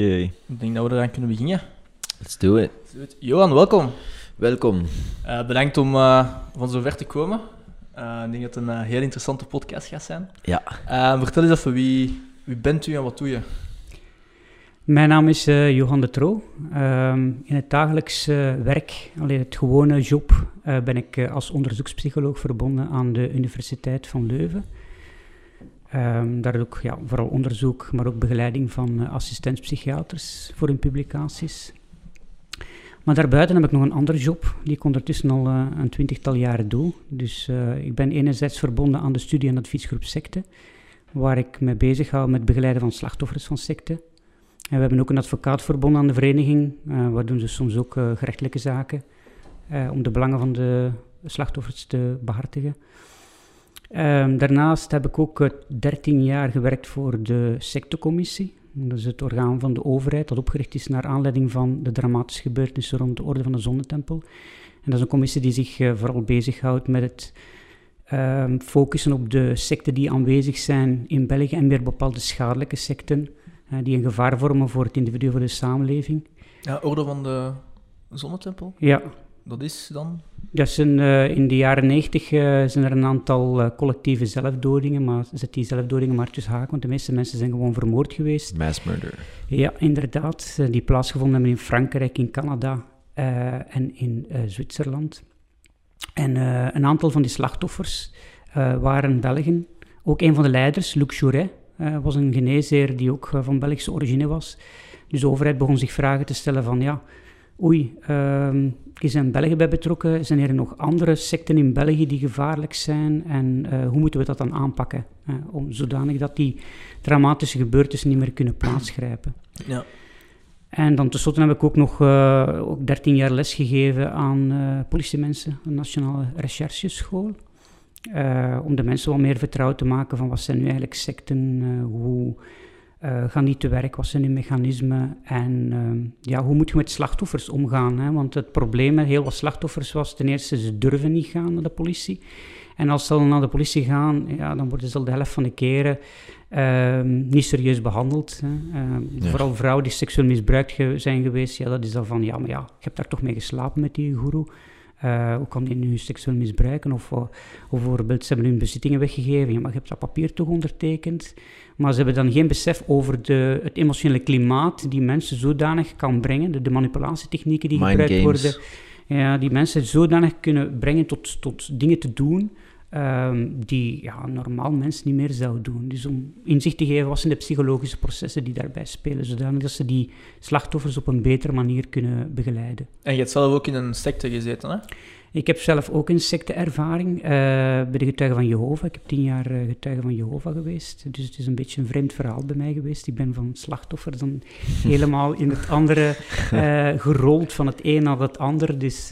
Ik denk dat we eraan kunnen beginnen. Let's do it. Johan, welkom. Welkom. Uh, bedankt om uh, van zo ver te komen. Uh, ik denk dat het een heel interessante podcast gaat zijn. Ja. vertel eens even, wie, wie bent u en wat doe je? Mijn naam is Johan de Tro. Ehm, in het dagelijks werk, alleen het gewone job, ben ik als onderzoekspsycholoog verbonden aan de Universiteit van Leuven. Um, daar ook ja, vooral onderzoek, maar ook begeleiding van uh, assistentpsychiaters voor hun publicaties. Maar daarbuiten heb ik nog een andere job, die ik ondertussen al uh, een twintigtal jaren doe. Dus uh, ik ben enerzijds verbonden aan de studie- en adviesgroep secte, waar ik me bezig hou met begeleiden van slachtoffers van secte. En we hebben ook een advocaat verbonden aan de vereniging, waar doen ze soms ook gerechtelijke zaken, om de belangen van de slachtoffers te behartigen. Um, daarnaast heb ik ook 13 jaar gewerkt voor de sectecommissie. Dat is het orgaan van de overheid dat opgericht is naar aanleiding van de dramatische gebeurtenissen rond de Orde van de Zonnetempel. En dat is een commissie die zich uh, vooral bezighoudt met het um, focussen op de secten die aanwezig zijn in België en meer bepaalde schadelijke secten uh, die een gevaar vormen voor het individu, voor de samenleving. Ja, Orde van de Zonnetempel? Ja. Dat is dan? Dat zijn, uh, in de jaren negentig uh, zijn er een aantal uh, collectieve zelfdodingen, maar zet die zelfdodingen maar tussen haken, want de meeste mensen zijn gewoon vermoord geweest. Mass murder. Ja, inderdaad. die plaatsgevonden hebben in Frankrijk, in Canada en in Zwitserland. En een aantal van die slachtoffers waren Belgen. Ook een van de leiders, Luc Jouret, was een geneesheer die ook van Belgische origine was. Dus de overheid begon zich vragen te stellen van, ja, oei, um, er zijn Belgen bij betrokken. Zijn er nog andere secten in België die gevaarlijk zijn? En uh, hoe moeten we dat dan aanpakken? Uh, om zodanig dat die dramatische gebeurtenissen niet meer kunnen plaatsgrijpen. Ja. En dan tenslotte heb ik ook nog uh, ook 13 jaar les gegeven aan politiemensen, een nationale rechercheschool. om de mensen wat meer vertrouwd te maken van wat zijn nu eigenlijk secten, hoe uh, gaan die te werk? Wat zijn die mechanismen? En uh, ja, hoe moet je met slachtoffers omgaan? Hè? Want het probleem met heel wat slachtoffers was ten eerste, ze durven niet gaan naar de politie. En als ze dan naar de politie gaan, ja, dan worden ze al de helft van de keren uh, niet serieus behandeld. Hè? Ehm, ja. Vooral vrouwen die seksueel misbruikt zijn geweest, ja, dat is dan van, ja, maar ja, je hebt daar toch mee geslapen met die guru. Uh, hoe kan die nu seksueel misbruiken? Of, of bijvoorbeeld, ze hebben hun bezittingen weggegeven. Ja, maar je hebt dat papier toch ondertekend? Maar ze hebben dan geen besef over de, het emotionele klimaat die mensen zodanig kan brengen, de, de manipulatietechnieken die Mind gebruikt games. worden, ja, die mensen zodanig kunnen brengen tot, tot dingen te doen um, die ja, normaal mensen niet meer zouden doen. Dus om inzicht te geven, wat zijn de psychologische processen die daarbij spelen, zodanig dat ze die slachtoffers op een betere manier kunnen begeleiden. En je hebt zelf ook in een secte gezeten, hè? Ik heb zelf ook een secteervaring uh, bij de Getuigen van Jehovah. Ik heb tien jaar uh, Getuige van Jehovah geweest. Dus het is een beetje een vreemd verhaal bij mij geweest. Ik ben van slachtoffer dan helemaal in het andere uh, gerold, van het een naar het ander. Dus,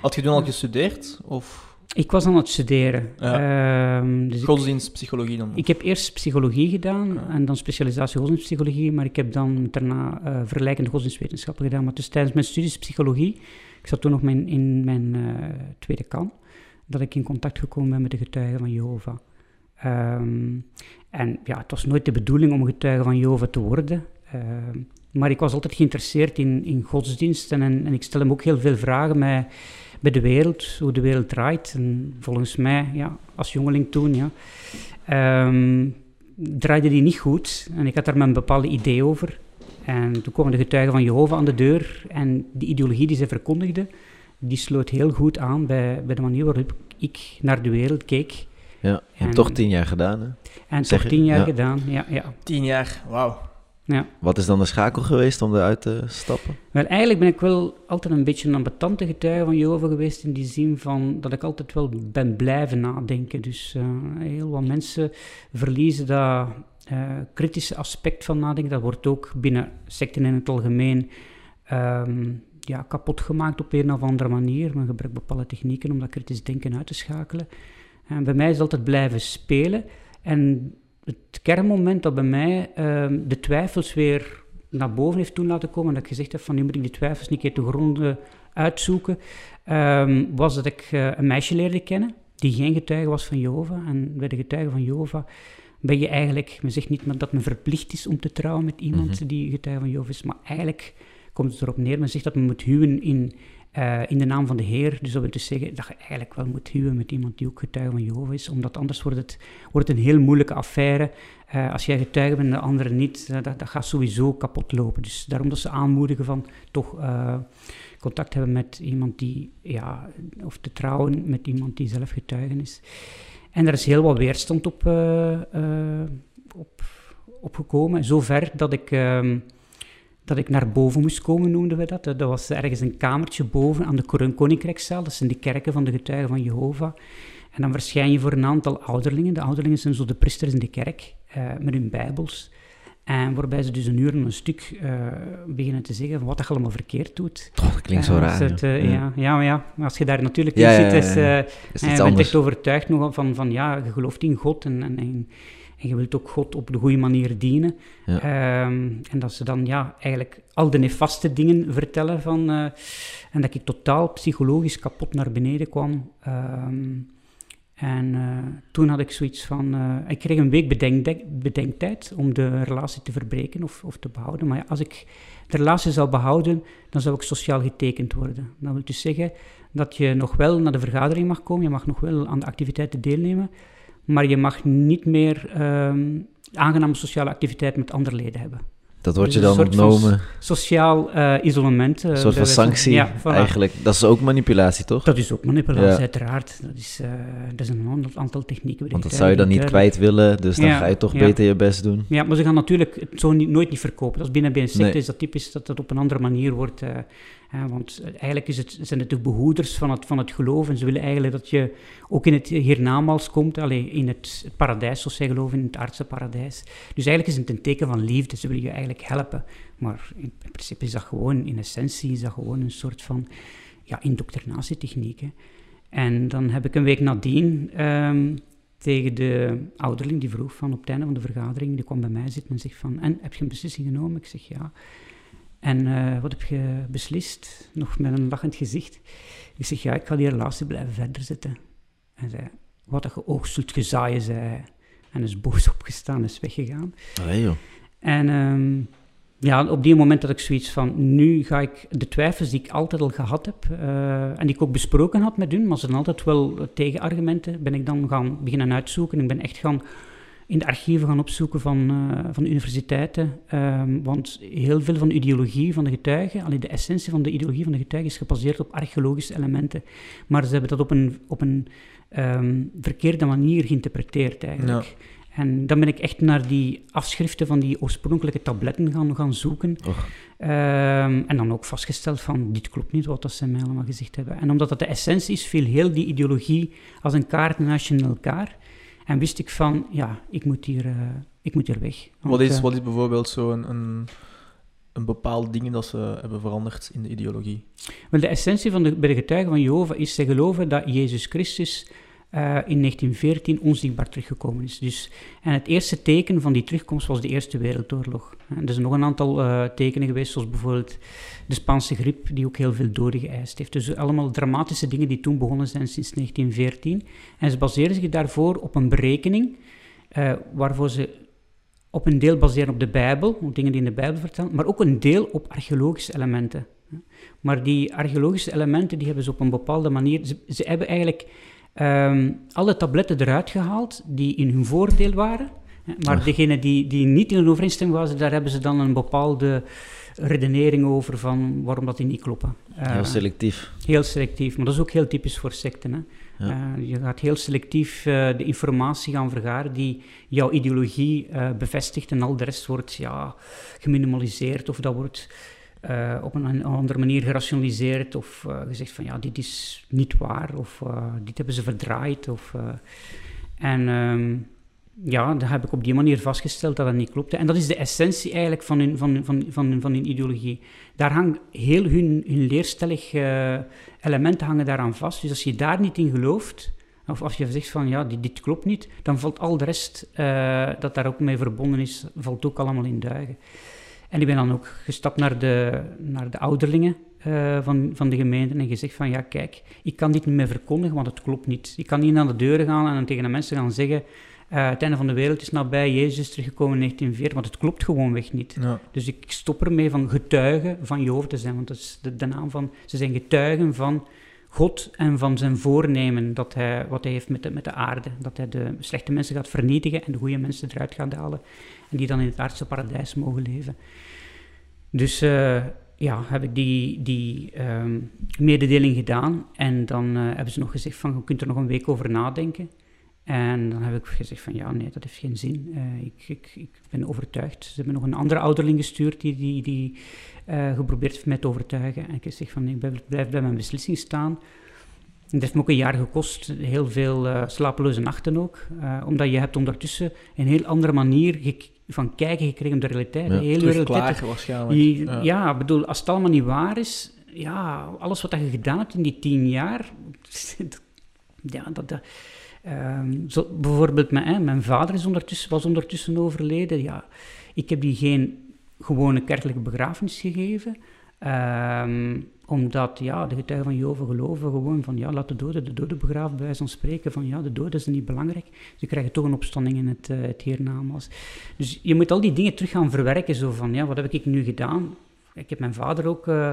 Had je toen al gestudeerd? Of... Ik was aan het studeren. Ja. Uh, dus godsdienstpsychologie dan? Ik heb eerst psychologie gedaan ja. en dan specialisatie godsdienstpsychologie, maar ik heb dan daarna uh, vergelijkende godsdienstwetenschappen gedaan. Maar dus tijdens mijn studies psychologie, ik zat toen nog mijn, in mijn uh, tweede kan, dat ik in contact gekomen ben met de getuigen van Jehovah. Um, en ja, het was nooit de bedoeling om getuige van Jehovah te worden. Uh, maar ik was altijd geïnteresseerd in, in godsdiensten en, en ik stel hem ook heel veel vragen bij, bij de wereld, hoe de wereld draait. En volgens mij, ja, als jongeling toen, ja, um, draaide die niet goed. En ik had daar mijn bepaalde idee over. En toen kwamen de getuigen van Jehovah aan de deur en die ideologie die ze verkondigden, die sloot heel goed aan bij, bij de manier waarop ik naar de wereld keek. Ja, en, en toch tien jaar gedaan, hè? En zeg toch tien jaar ja. gedaan, ja, ja. Tien jaar, wauw. Ja. Wat is dan de schakel geweest om eruit te stappen? Wel, eigenlijk ben ik wel altijd een beetje een ambetante getuige van Jehovah geweest, in die zin van dat ik altijd wel ben blijven nadenken. Dus uh, heel wat mensen verliezen dat uh, kritische aspect van nadenken. Dat wordt ook binnen secten in het algemeen um, ja, kapot gemaakt op een of andere manier. Men gebruikt bepaalde technieken om dat kritisch denken uit te schakelen. En bij mij is het altijd blijven spelen. En het kernmoment dat bij mij um, de twijfels weer naar boven heeft toen laten komen, dat ik gezegd heb van nu moet ik die twijfels een keer te gronden uitzoeken, um, was dat ik uh, een meisje leerde kennen die geen getuige was van Jehovah. En bij de getuigen van Jehovah ben je eigenlijk, men zegt niet dat men verplicht is om te trouwen met iemand Mhm. die getuige van Jehovah is, maar eigenlijk komt het erop neer, men zegt dat men moet huwen in, eh, in de naam van de Heer. Dus dat wil dus zeggen dat je eigenlijk wel moet huwen met iemand die ook getuige van Jehovah is, omdat anders wordt het, wordt het een heel moeilijke affaire. Eh, als jij getuige bent en de andere niet, eh, dat, dat gaat sowieso kapot lopen. Dus daarom dat ze aanmoedigen van toch contact hebben met iemand die, ja, of te trouwen met iemand die zelf getuige is. En er is heel wat weerstand op, op, opgekomen. Zover dat ik, ehm, dat ik naar boven moest komen, noemden we dat. Dat was ergens een kamertje boven aan de Koninkrijkszaal. Dat zijn de kerken van de getuigen van Jehovah. En dan verschijn je voor een aantal ouderlingen. De ouderlingen zijn zo de priesters in de kerk, eh, met hun bijbels. En waarbij ze dus een uur en een stuk eh, beginnen te zeggen van wat je allemaal verkeerd doet. Oh, dat klinkt zo Eh, raar. het, ja. Ja. ja. Ja, maar ja, als je daar natuurlijk in ja, zit, is, ja. Is en iets je bent echt overtuigd nog van, van ja, je gelooft in God en, en, en, en je wilt ook God op de goede manier dienen. Ja. Ehm, en dat ze dan ja, eigenlijk al de nefaste dingen vertellen van, eh, en dat ik totaal psychologisch kapot naar beneden kwam. Ehm, en eh, toen had ik zoiets van, eh, ik kreeg een week bedenktijd om de relatie te verbreken of, of te behouden. Maar ja, als ik de relatie zou behouden, dan zou ik sociaal getekend worden. Dat wil dus zeggen dat je nog wel naar de vergadering mag komen, je mag nog wel aan de activiteiten deelnemen, maar je mag niet meer ehm, aangename sociale activiteit met andere leden hebben. Dat wordt je Dus een dan ontnomen. Sociaal eh, isolement. eh, Een soort bij van sanctie Ja, voilà. eigenlijk. Dat is ook manipulatie, toch? Dat is ook manipulatie, Ja. uiteraard. Dat is, eh, dat is een aantal- aantal technieken. Want dat zou je dan niet kwijt willen, dus dan ga je toch beter je best doen. Ja, maar ze gaan natuurlijk het zo niet, nooit niet verkopen. Dat is binnen, binnen secte Nee. is dat typisch dat dat op een andere manier wordt. Eh, want eigenlijk is het, zijn het de behoeders van het, van het geloof. En ze willen eigenlijk dat je ook in het hiernamaals komt. Alleen in het, paradijs, zoals zij geloven, in het aardse paradijs. Dus eigenlijk is het een teken van liefde. Ze willen je eigenlijk helpen. Maar in, in principe is dat gewoon, in essentie, is dat gewoon een soort van ja, indoctrinatietechniek. Hè. En dan heb ik een week nadien ehm, tegen de ouderling die vroeg van op het einde van de vergadering, die kwam bij mij zitten en zegt van, en, heb je een beslissing genomen? Ik zeg ja. En eh, wat heb je beslist? Nog met een lachend gezicht. Ik zeg ja, ik ga die relatie blijven verder zetten. En zei, wat dat je oogst zult gezaaien, zei hij. En is boos opgestaan en is weggegaan. Allee, joh. En ehm, ja, op die moment had ik zoiets van, nu ga ik de twijfels die ik altijd al gehad heb, eh, en die ik ook besproken had met hun, maar ze zijn altijd wel tegenargumenten, ben ik dan gaan beginnen uitzoeken. Ik ben echt gaan in de archieven gaan opzoeken van, eh, van universiteiten, ehm, want heel veel van de ideologie van de getuigen, alleen de essentie van de ideologie van de getuigen is gebaseerd op archeologische elementen, maar ze hebben dat op een, op een ehm, verkeerde manier geïnterpreteerd eigenlijk. En dan ben ik echt naar die afschriften van die oorspronkelijke tabletten gaan, gaan zoeken. Ehm, en dan ook vastgesteld van, dit klopt niet wat dat ze mij allemaal gezegd hebben. En omdat dat de essentie is, viel heel die ideologie als een kaart naast in elkaar. En wist ik van, ja, ik moet hier, eh, ik moet hier weg. Want, Wat is, eh, wat is bijvoorbeeld zo'n een, een bepaald ding dat ze hebben veranderd in de ideologie? Wel, de essentie van de, bij de getuigen van Jehovah is, ze geloven dat Jezus Christus eh, in 1914 onzichtbaar teruggekomen is. Dus, en het eerste teken van die terugkomst was de Eerste Wereldoorlog. En er zijn nog een aantal eh, tekenen geweest, zoals bijvoorbeeld de Spaanse griep, die ook heel veel doden geëist heeft. Dus allemaal dramatische dingen die toen begonnen zijn sinds 1914. En ze baseren zich daarvoor op een berekening, eh, waarvoor ze op een deel baseren op de Bijbel, op dingen die in de Bijbel vertellen, maar ook een deel op archeologische elementen. Maar die archeologische elementen die hebben ze op een bepaalde manier. Ze hebben eigenlijk ehm, alle tabletten eruit gehaald die in hun voordeel waren. Maar Ach. degene die, die niet in overeenstemming waren, daar hebben ze dan een bepaalde redenering over van waarom dat die niet kloppen. Heel selectief. heel selectief, maar dat is ook heel typisch voor secten. Hè? Ja. Eh, je gaat heel selectief eh, de informatie gaan vergaren die jouw ideologie eh, bevestigt en al de rest wordt ja, geminimaliseerd of dat wordt eh, op een, andere manier gerationaliseerd of eh, gezegd van ja, dit is niet waar of eh, dit hebben ze verdraaid. Of, en ehm, ja, dan heb ik op die manier vastgesteld dat dat niet klopte. En dat is de essentie eigenlijk van hun, van, van, van, van hun ideologie. Daar hangt heel hun, hun leerstellig elementen hangen daaraan vast. Dus als je daar niet in gelooft, of als je zegt van ja, dit, dit klopt niet, dan valt al de rest dat daar ook mee verbonden is, valt ook allemaal in duigen. En ik ben dan ook gestapt naar de, naar de ouderlingen eh, van, van de gemeente en gezegd van ja, kijk, ik kan dit niet meer verkondigen, want het klopt niet. Ik kan niet naar de deuren gaan en tegen de mensen gaan zeggen, Eh, het einde van de wereld is nabij, Jezus is teruggekomen in 1940, want het klopt gewoonweg niet. Ja. Dus ik stop ermee van getuigen van Jehovah te zijn, want dat is de, de naam van, ze zijn getuigen van God en van zijn voornemen, dat hij, wat hij heeft met de, met de aarde. Dat hij de slechte mensen gaat vernietigen en de goede mensen eruit gaat halen. En die dan in het aardse paradijs mogen leven. Dus eh, ja, heb ik die, die ehm, mededeling gedaan. En dan eh, hebben ze nog gezegd van, je kunt er nog een week over nadenken. En dan heb ik gezegd van, ja, nee, dat heeft geen zin. Eh, ik, ik, ik ben overtuigd. Ze hebben nog een andere ouderling gestuurd die, die, die eh, geprobeerd heeft mij te overtuigen. En ik heb gezegd van, ik blijf, blijf bij mijn beslissing staan. Het heeft me ook een jaar gekost, heel veel eh, slapeloze nachten ook. eh, omdat je hebt ondertussen een heel andere manier van kijken gekregen op de realiteit. Ja. De hele Terug realiteit klagen waarschijnlijk. je- Ja. ja. ik bedoel, als het allemaal niet waar is, ja, alles wat je gedaan hebt in die tien jaar, ja, dat, dat, ehm, zo, bijvoorbeeld mijn, hè, mijn vader is ondertussen, was ondertussen overleden, ja, ik heb die geen gewone kerkelijke begrafenis gegeven, ehm, omdat, ja, de getuigen van Jehovah geloven gewoon van, ja, laat de doden de doden begraven, bij van spreken, van, ja, de doden is niet belangrijk, ze krijgen toch een opstanding in het, eh, het hiernamaals. Dus je moet al die dingen terug gaan verwerken, zo van, ja, wat heb ik nu gedaan? Ik heb mijn vader ook eh,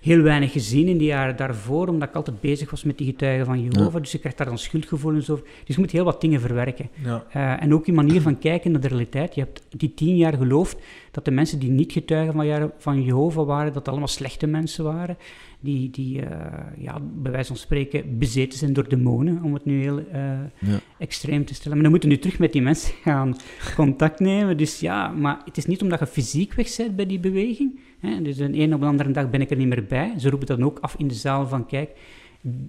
heel weinig gezien in die jaren daarvoor, omdat ik altijd bezig was met die getuigen van Jehovah, dus je krijgt daar dan schuldgevoelens over. Dus je moet heel wat dingen verwerken. Ja. Eh, en ook die manier van kijken naar de realiteit. Je hebt die tien jaar geloofd dat de mensen die niet getuigen van, van Jehovah waren, dat allemaal slechte mensen waren, die, die eh, ja, bij wijze van spreken bezeten zijn door demonen, om het nu heel Ja. extreem te stellen. Maar dan moeten we nu terug met die mensen gaan contact nemen. Dus ja, maar het is niet omdat je fysiek weg bent bij die beweging. Hè? Dus de een op de andere dag ben ik er niet meer bij. Ze roepen dan ook af in de zaal van, kijk,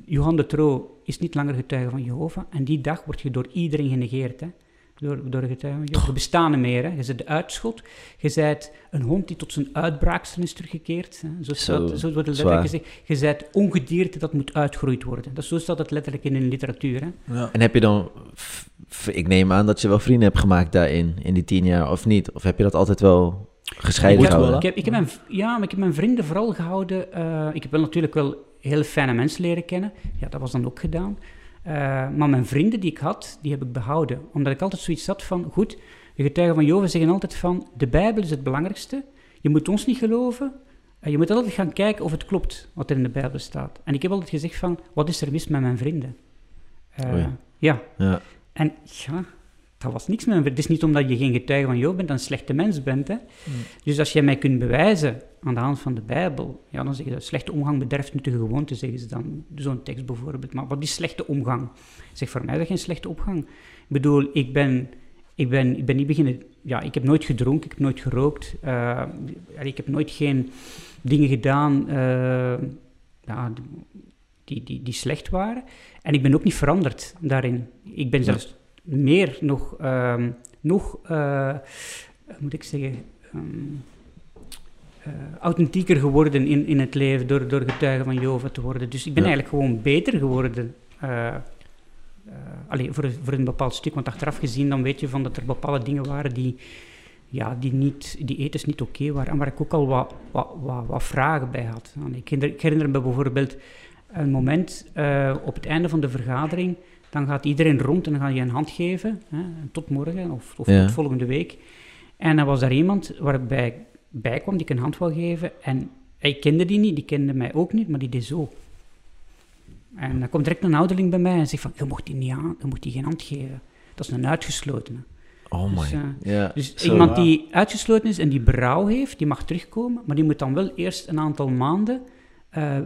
Johan de Tro is niet langer getuige van Jehovah. En die dag word je door iedereen genegeerd. Hè? Door, door getuigen van Jehovah. Je bestaat niet meer. Hè? Je bent de uitschot. Je bent een hond die tot zijn uitbraakster is teruggekeerd. Hè? Zo, Zo, wordt het zwaar. letterlijk gezegd. Je bent ongedierte dat moet uitgeroeid worden. Dat, zo staat het letterlijk in de literatuur. Hè? Ja. En heb je dan, f- f- ik neem aan dat je wel vrienden hebt gemaakt daarin, in die tien jaar, of niet? Of heb je dat altijd wel gescheiden wel, gehouden? Ik heb, ik heb mijn, ja, maar ik heb mijn vrienden vooral gehouden. eh, ik heb wel natuurlijk wel hele fijne mensen leren kennen. Ja, dat was dan ook gedaan. Eh, maar mijn vrienden die ik had, die heb ik behouden. Omdat ik altijd zoiets had van, goed, de getuigen van Jehovah zeggen altijd van, de Bijbel is het belangrijkste. Je moet ons niet geloven. Eh, je moet altijd gaan kijken of het klopt wat er in de Bijbel staat. En ik heb altijd gezegd van, wat is er mis met mijn vrienden? Oei. ja, Ja. en ja, dat was niks met vrienden. Het is niet omdat je geen getuige van Job bent, een slechte mens bent. Hè? Mm. Dus als jij mij kunt bewijzen aan de hand van de Bijbel, ja, dan zeg je dat slechte omgang bederft nuttige gewoonte, zeggen ze dan. Zo'n tekst bijvoorbeeld. Maar wat is slechte omgang? Zeg, voor mij is dat geen slechte omgang. Ik bedoel, ik ben, ik ben, ik ben niet beginnen... Ja, ik heb nooit gedronken, ik heb nooit gerookt. eh, ik heb nooit geen dingen gedaan eh, ja, die, die, die slecht waren. En ik ben ook niet veranderd daarin. Ik ben zelfs meer nog... ehm, nog eh, moet ik zeggen... ehm, eh, authentieker geworden in, in het leven door, door getuige van Jehovah te worden. Dus ik ben Ja. eigenlijk gewoon beter geworden. eh eh, allee, voor, voor een bepaald stuk. Want achteraf gezien dan weet je van dat er bepaalde dingen waren die, ja, die, niet, die ethisch niet oké waren. En waar ik ook al wat, wat, wat, wat vragen bij had. Ik, herinner, ik herinner me bijvoorbeeld een moment op het einde van de vergadering. Dan gaat iedereen rond en dan ga je een hand geven. Hè, tot morgen of, of Ja. tot volgende week. En dan was er iemand waarbij ik bij kwam die ik een hand wou geven. En ik kende die niet, die kende mij ook niet, maar die deed zo. En dan komt direct een ouderling bij mij en zegt van, je mocht die niet aan, je mocht die geen hand geven. Dat is een uitgeslotene. Oh Dus, my. eh, ja. Dus Zo. iemand die uitgesloten is en die berouw heeft, die mag terugkomen, maar die moet dan wel eerst een aantal maanden eh,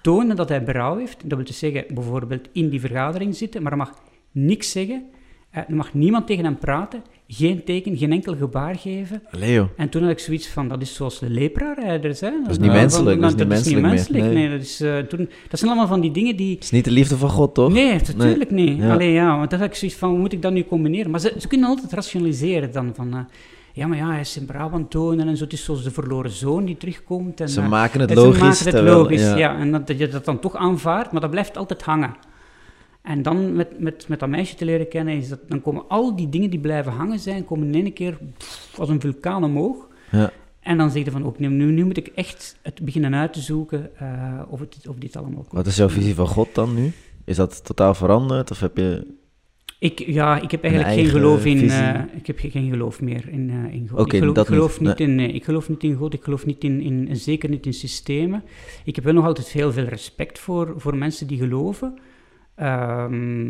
tonen dat hij berouw heeft. Dat wil dus zeggen, bijvoorbeeld in die vergadering zitten, maar hij mag niks zeggen. Eh, er mag niemand tegen hem praten, geen teken, geen enkel gebaar geven. Leo. En toen had ik zoiets van, dat is zoals de lepra-rijders. Hè? Dat is niet menselijk, dat is niet menselijk. Nee. Nee, dat, is, eh, toen, dat zijn allemaal van die dingen die... Het is niet de liefde van God, toch? Nee, natuurlijk niet. Ja. Allee, ja, want dan had ik zoiets van, hoe moet ik dat nu combineren? Maar ze, ze kunnen altijd rationaliseren dan van... eh, ja, maar ja, hij is in Brabant tonen en zo. Het is zoals de verloren zoon die terugkomt. En, Ze eh, maken het en logisch. Ze maken het terwijl- logisch, ja. ja. En dat, dat je dat dan toch aanvaardt, maar dat blijft altijd hangen. En dan met, met, met dat meisje te leren kennen, is dat, dan komen al die dingen die blijven hangen zijn, komen in één keer pff, als een vulkaan omhoog. Ja. En dan zeg je van, ook nu, nu, moet ik echt het beginnen uit te zoeken eh, of, het, of dit allemaal klopt. Wat is jouw visie van God dan nu? Is dat totaal veranderd? Of heb je... Ik, ja, ik heb eigenlijk geen geloof in. eh, ik heb ge- geen geloof meer in, eh, in God. Ik geloof, dat ik geloof niet. niet, in. nee, ik geloof niet in God. Ik geloof niet in, in, zeker niet in systemen. Ik heb wel nog altijd heel veel respect voor, voor mensen die geloven. Ehm,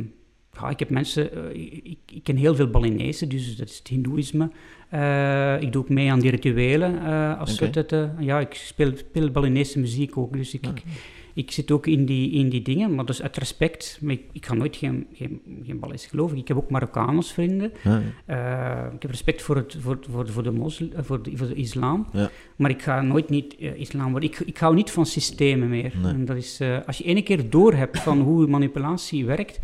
ja, ik heb mensen. eh, ik, ik ken heel veel Balinezen, dus dat is het Hindoeïsme. Eh, ik doe ook mee aan die rituelen. eh, als Oké. het, eh, ja, ik speel, speel Balinese muziek ook, dus ik, ik zit ook in die, in die dingen, maar dus uit respect. Maar ik, ik ga nooit geen, geen, geen Balees geloven. Ik heb ook Marokkaans vrienden. Ja, Eh, ik heb respect voor, het, voor, voor, voor, de, moslim, eh, voor, de, voor de islam. Ja. Maar ik ga nooit niet eh, islam worden. Ik, ik hou niet van systemen meer. Nee. En dat is, als je ene keer doorhebt van hoe manipulatie werkt,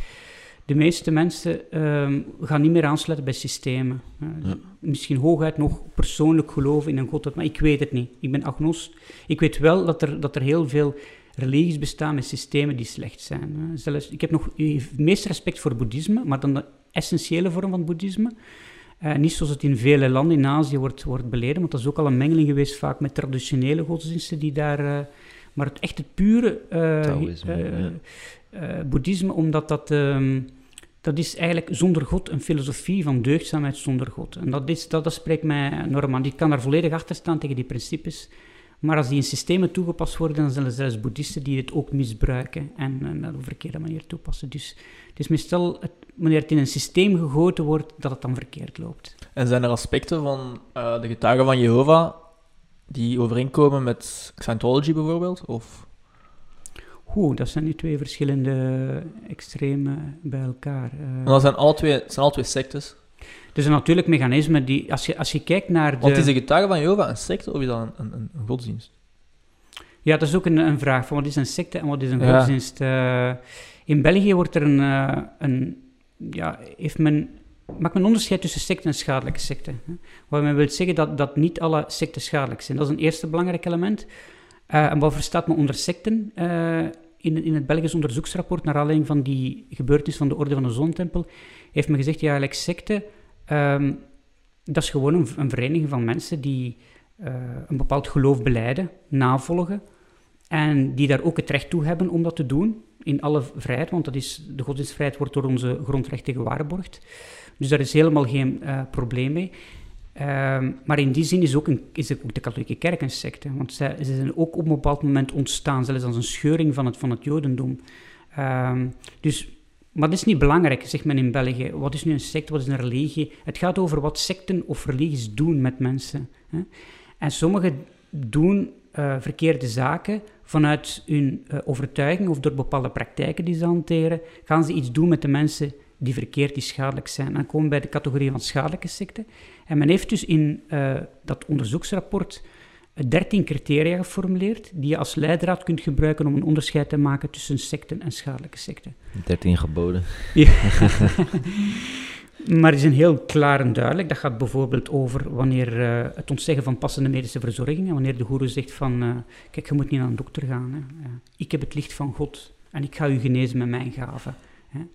de meeste mensen ehm, gaan niet meer aansluiten bij systemen. Ja. Misschien hooguit nog persoonlijk geloven in een god, maar ik weet het niet. Ik ben agnost. Ik weet wel dat er, dat er heel veel religies bestaan met systemen die slecht zijn. Zelfs, ik heb nog het meest respect voor boeddhisme, maar dan de essentiële vorm van boeddhisme. Eh, niet zoals het in vele landen in Azië wordt, wordt beleden, want dat is ook al een mengeling geweest vaak met traditionele godsdiensten die daar... eh, maar het echt het pure eh, Taoïsme, ja. boeddhisme, omdat dat... ehm, dat is eigenlijk zonder God een filosofie van deugdzaamheid zonder God. En dat, is, dat, dat spreekt mij enorm aan. Ik kan daar volledig achter staan tegen die principes. Maar als die in systemen toegepast worden, dan zijn er zelfs boeddhisten die het ook misbruiken en, en dat op een verkeerde manier toepassen. Dus het is meestal, het, wanneer het in een systeem gegoten wordt, dat het dan verkeerd loopt. En zijn er aspecten van eh, de getuigen van Jehovah die overeenkomen met Scientology bijvoorbeeld? Of... Oeh, dat zijn nu twee verschillende extremen bij elkaar. Eh, dat zijn alle twee, zijn alle twee sectes. Het is een natuurlijk mechanisme die, als je, als je kijkt naar de... Want is de getuigen van Jehovah een secte of is dat een, een, een godsdienst? Ja, dat is ook een, een vraag van wat is een secte en wat is een Ja. godsdienst. Eh, in België wordt er een, eh, een ja, heeft men, maakt men onderscheid tussen secten en schadelijke secten. Hè? Wat men wil zeggen dat, dat niet alle secten schadelijk zijn. Dat is een eerste belangrijk element. Eh, en wat verstaat men onder secten? In, in het Belgisch onderzoeksrapport, naar aanleiding van die gebeurtenis van de Orde van de Zonnetempel, heeft men gezegd, ja, eigenlijk secten, ehm, dat is gewoon een, een vereniging van mensen die eh, een bepaald geloof beleiden, navolgen, en die daar ook het recht toe hebben om dat te doen, in alle vrijheid, want dat is, de godsdienstvrijheid wordt door onze grondrechten gewaarborgd. Dus daar is helemaal geen eh, probleem mee. Ehm, maar in die zin is ook, een, is ook de katholieke kerk een secte, want zij, zijn ook op een bepaald moment ontstaan, zelfs als een scheuring van het, van het jodendom. Ehm, dus, maar dat is niet belangrijk, zegt men in België. Wat is nu een secte, wat is een religie? Het gaat over wat secten of religies doen met mensen. Hè? En sommigen doen eh, verkeerde zaken vanuit hun eh, overtuiging of door bepaalde praktijken die ze hanteren, gaan ze iets doen met de mensen die verkeerd, die schadelijk zijn. Dan komen we bij de categorie van schadelijke secten. En men heeft dus in eh, dat onderzoeksrapport eh, 13 criteria geformuleerd die je als leidraad kunt gebruiken om een onderscheid te maken tussen secten en schadelijke secten. 13 geboden. Ja. maar die zijn heel klaar en duidelijk. Dat gaat bijvoorbeeld over wanneer eh, het ontzeggen van passende medische verzorging. En wanneer de goeroe zegt van, eh, kijk, je moet niet naar een dokter gaan. Hè. Ik heb het licht van God en ik ga u genezen met mijn gaven.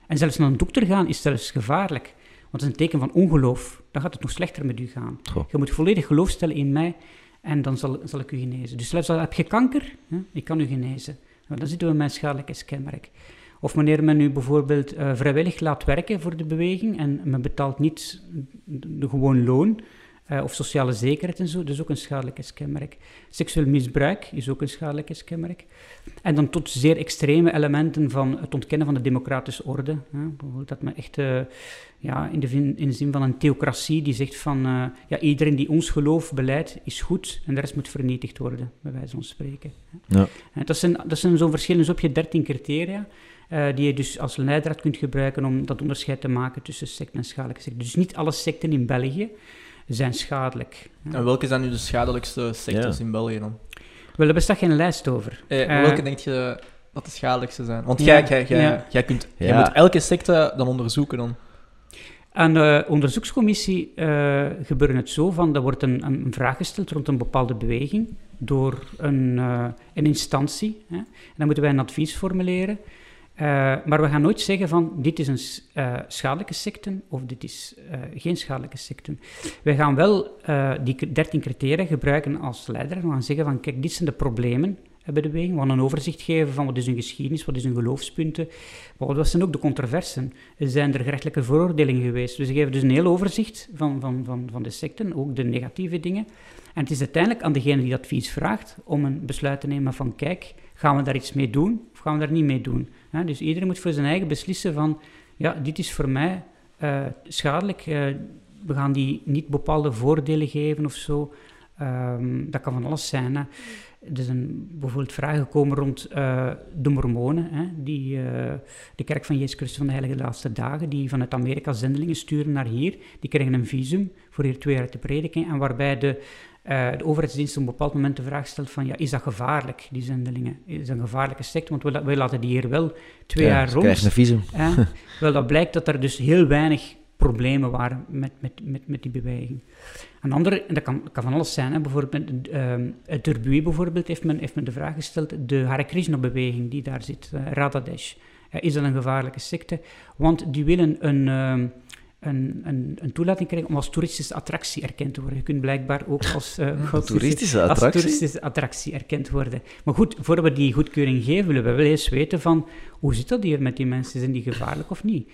En zelfs naar een dokter gaan is zelfs gevaarlijk. Want dat is een teken van ongeloof. Dan gaat het nog slechter met u gaan. Goh. Je moet volledig geloof stellen in mij en dan zal, zal ik u genezen. Dus zelfs al heb je kanker, hè, ik kan u genezen. Nou, dan zitten we met een schadelijkheidskenmerk. Of wanneer men u bijvoorbeeld eh, vrijwillig laat werken voor de beweging en men betaalt niet de, de gewoon loon eh, of sociale zekerheid en zo, dat is ook een schadelijkheidskenmerk. Seksueel misbruik is ook een schadelijkheidskenmerk. En dan tot zeer extreme elementen van het ontkennen van de democratische orde. Hè. Bijvoorbeeld dat men echt eh, ja, in, de vin- in de zin van een theocratie die zegt van eh, ja, iedereen die ons geloof beleidt is goed en de rest moet vernietigd worden, bij wijze van spreken. Ja. Dat zijn, dat zijn zo'n verschillen, zo heb je 13 criteria die je dus als leidraad kunt gebruiken om dat onderscheid te maken tussen secten en schadelijke secten. Dus niet alle secten in België zijn schadelijk. Ja. En welke zijn nu de schadelijkste sectes Ja. in België dan? Wel, daar bestaat geen lijst over. Eh, Eh, welke denk je dat de schadelijkste zijn? Want Ja, jij, jij, jij, ja. jij, kunt, jij moet elke secte dan onderzoeken dan. Aan de onderzoekscommissie eh, gebeurt het zo van, er wordt een, een vraag gesteld rond een bepaalde beweging door een, eh, een instantie. Hè. En dan moeten wij een advies formuleren. Eh, maar we gaan nooit zeggen van, dit is een eh, schadelijke secte of dit is eh, geen schadelijke secte. Wij gaan wel die k- 13 criteria gebruiken als leider we gaan zeggen van, kijk, dit zijn de problemen bij de beweging. We gaan een overzicht geven van wat is hun geschiedenis, wat is hun geloofspunten. Maar wat zijn ook de controversen? Zijn er gerechtelijke veroordelingen geweest? Dus we geven dus een heel overzicht van, van, van, van de secten, ook de negatieve dingen. En het is uiteindelijk aan degene die advies vraagt om een besluit te nemen van kijk, gaan we daar iets mee doen of gaan we daar niet mee doen? dus iedereen moet voor zijn eigen beslissen van ja, dit is voor mij uh, schadelijk. Uh, we gaan die niet bepaalde voordelen geven of zo. Um, dat kan van alles zijn. Hè. Er is een, bijvoorbeeld vragen gekomen rond uh, de mormonen, hè, die, de kerk van Jezus Christus van de Heilige Laatste Dagen, die vanuit Amerika zendelingen sturen naar hier. Die krijgen een visum voor hier twee jaar te prediken en waarbij de uh, de overheidsdienst op een bepaald moment de vraag stelt van, ja, is dat gevaarlijk, die zendelingen? Is dat een gevaarlijke secte? Want wij, wij laten die hier wel twee jaar rond. krijgen een visum. Wel, dat blijkt dat er dus heel weinig problemen waren met, met, met, met die beweging. Een andere, en dat kan, kan van alles zijn, hè, bijvoorbeeld uh, het Turbuie bijvoorbeeld heeft men, heeft men de vraag gesteld, de Hare Krishna-beweging die daar zit, uh, Radhadesh, is dat een gevaarlijke secte? Want die willen een ehm, een, een, een, toelating krijgen om als toeristische attractie erkend te worden. Je kunt blijkbaar ook als, uh, toeristische, attractie? als toeristische attractie erkend worden. Maar goed, voor we die goedkeuring geven, willen we wel eens weten van hoe zit dat hier met die mensen? Zijn die gevaarlijk of niet?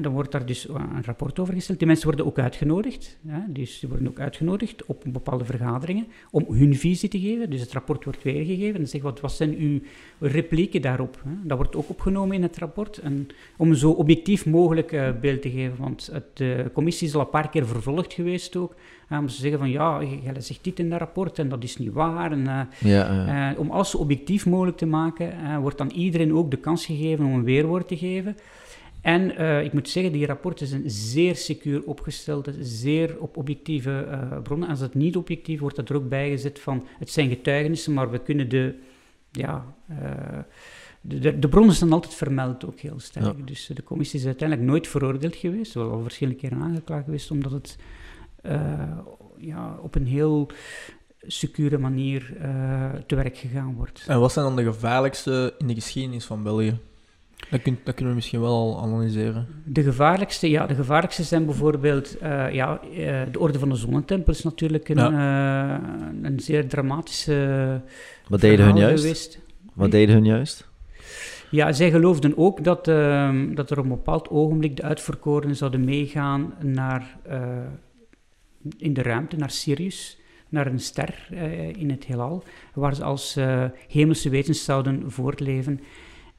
Dan wordt daar dus een rapport over gesteld. Die mensen worden ook uitgenodigd. Dus die worden ook uitgenodigd op bepaalde vergaderingen om hun visie te geven. Dus het rapport wordt weergegeven en zegt wat, wat zijn uw replieken daarop. Dat wordt ook opgenomen in het rapport. En om zo objectief mogelijk uh, beeld te geven. Want de commissie is al een paar keer vervolgd geweest ook. om te zeggen van ja, jij zegt dit in dat rapport en dat is niet waar. En, ja, uh, om alles zo objectief mogelijk te maken, wordt dan iedereen ook de kans gegeven om een weerwoord te geven. En uh, ik moet zeggen, die rapporten zijn zeer secuur opgesteld, zeer op objectieve uh, bronnen. Als het niet objectief wordt, dat er ook bijgezet van het zijn getuigenissen, maar we kunnen de, ja, uh, de, de, bronnen zijn altijd vermeld ook heel sterk. Dus de commissie is uiteindelijk nooit veroordeeld geweest, wel al verschillende keren aangeklaagd geweest, omdat het ja, op een heel secure manier te werk gegaan wordt. En wat zijn dan de gevaarlijkste in de geschiedenis van België? Dat, dat kunnen we misschien wel al analyseren. De gevaarlijkste, ja, de gevaarlijkste zijn bijvoorbeeld uh, ja, uh, de Orde van de Zonnetempel is natuurlijk een, ja. uh, een zeer dramatische Wat deden hun juist? Geweest. Wat deden hun juist? Ja, zij geloofden ook dat, ehm, dat er op een bepaald ogenblik de uitverkorenen zouden meegaan naar, in de ruimte, naar Sirius, naar een ster in het heelal, waar ze als hemelse wezens zouden voortleven.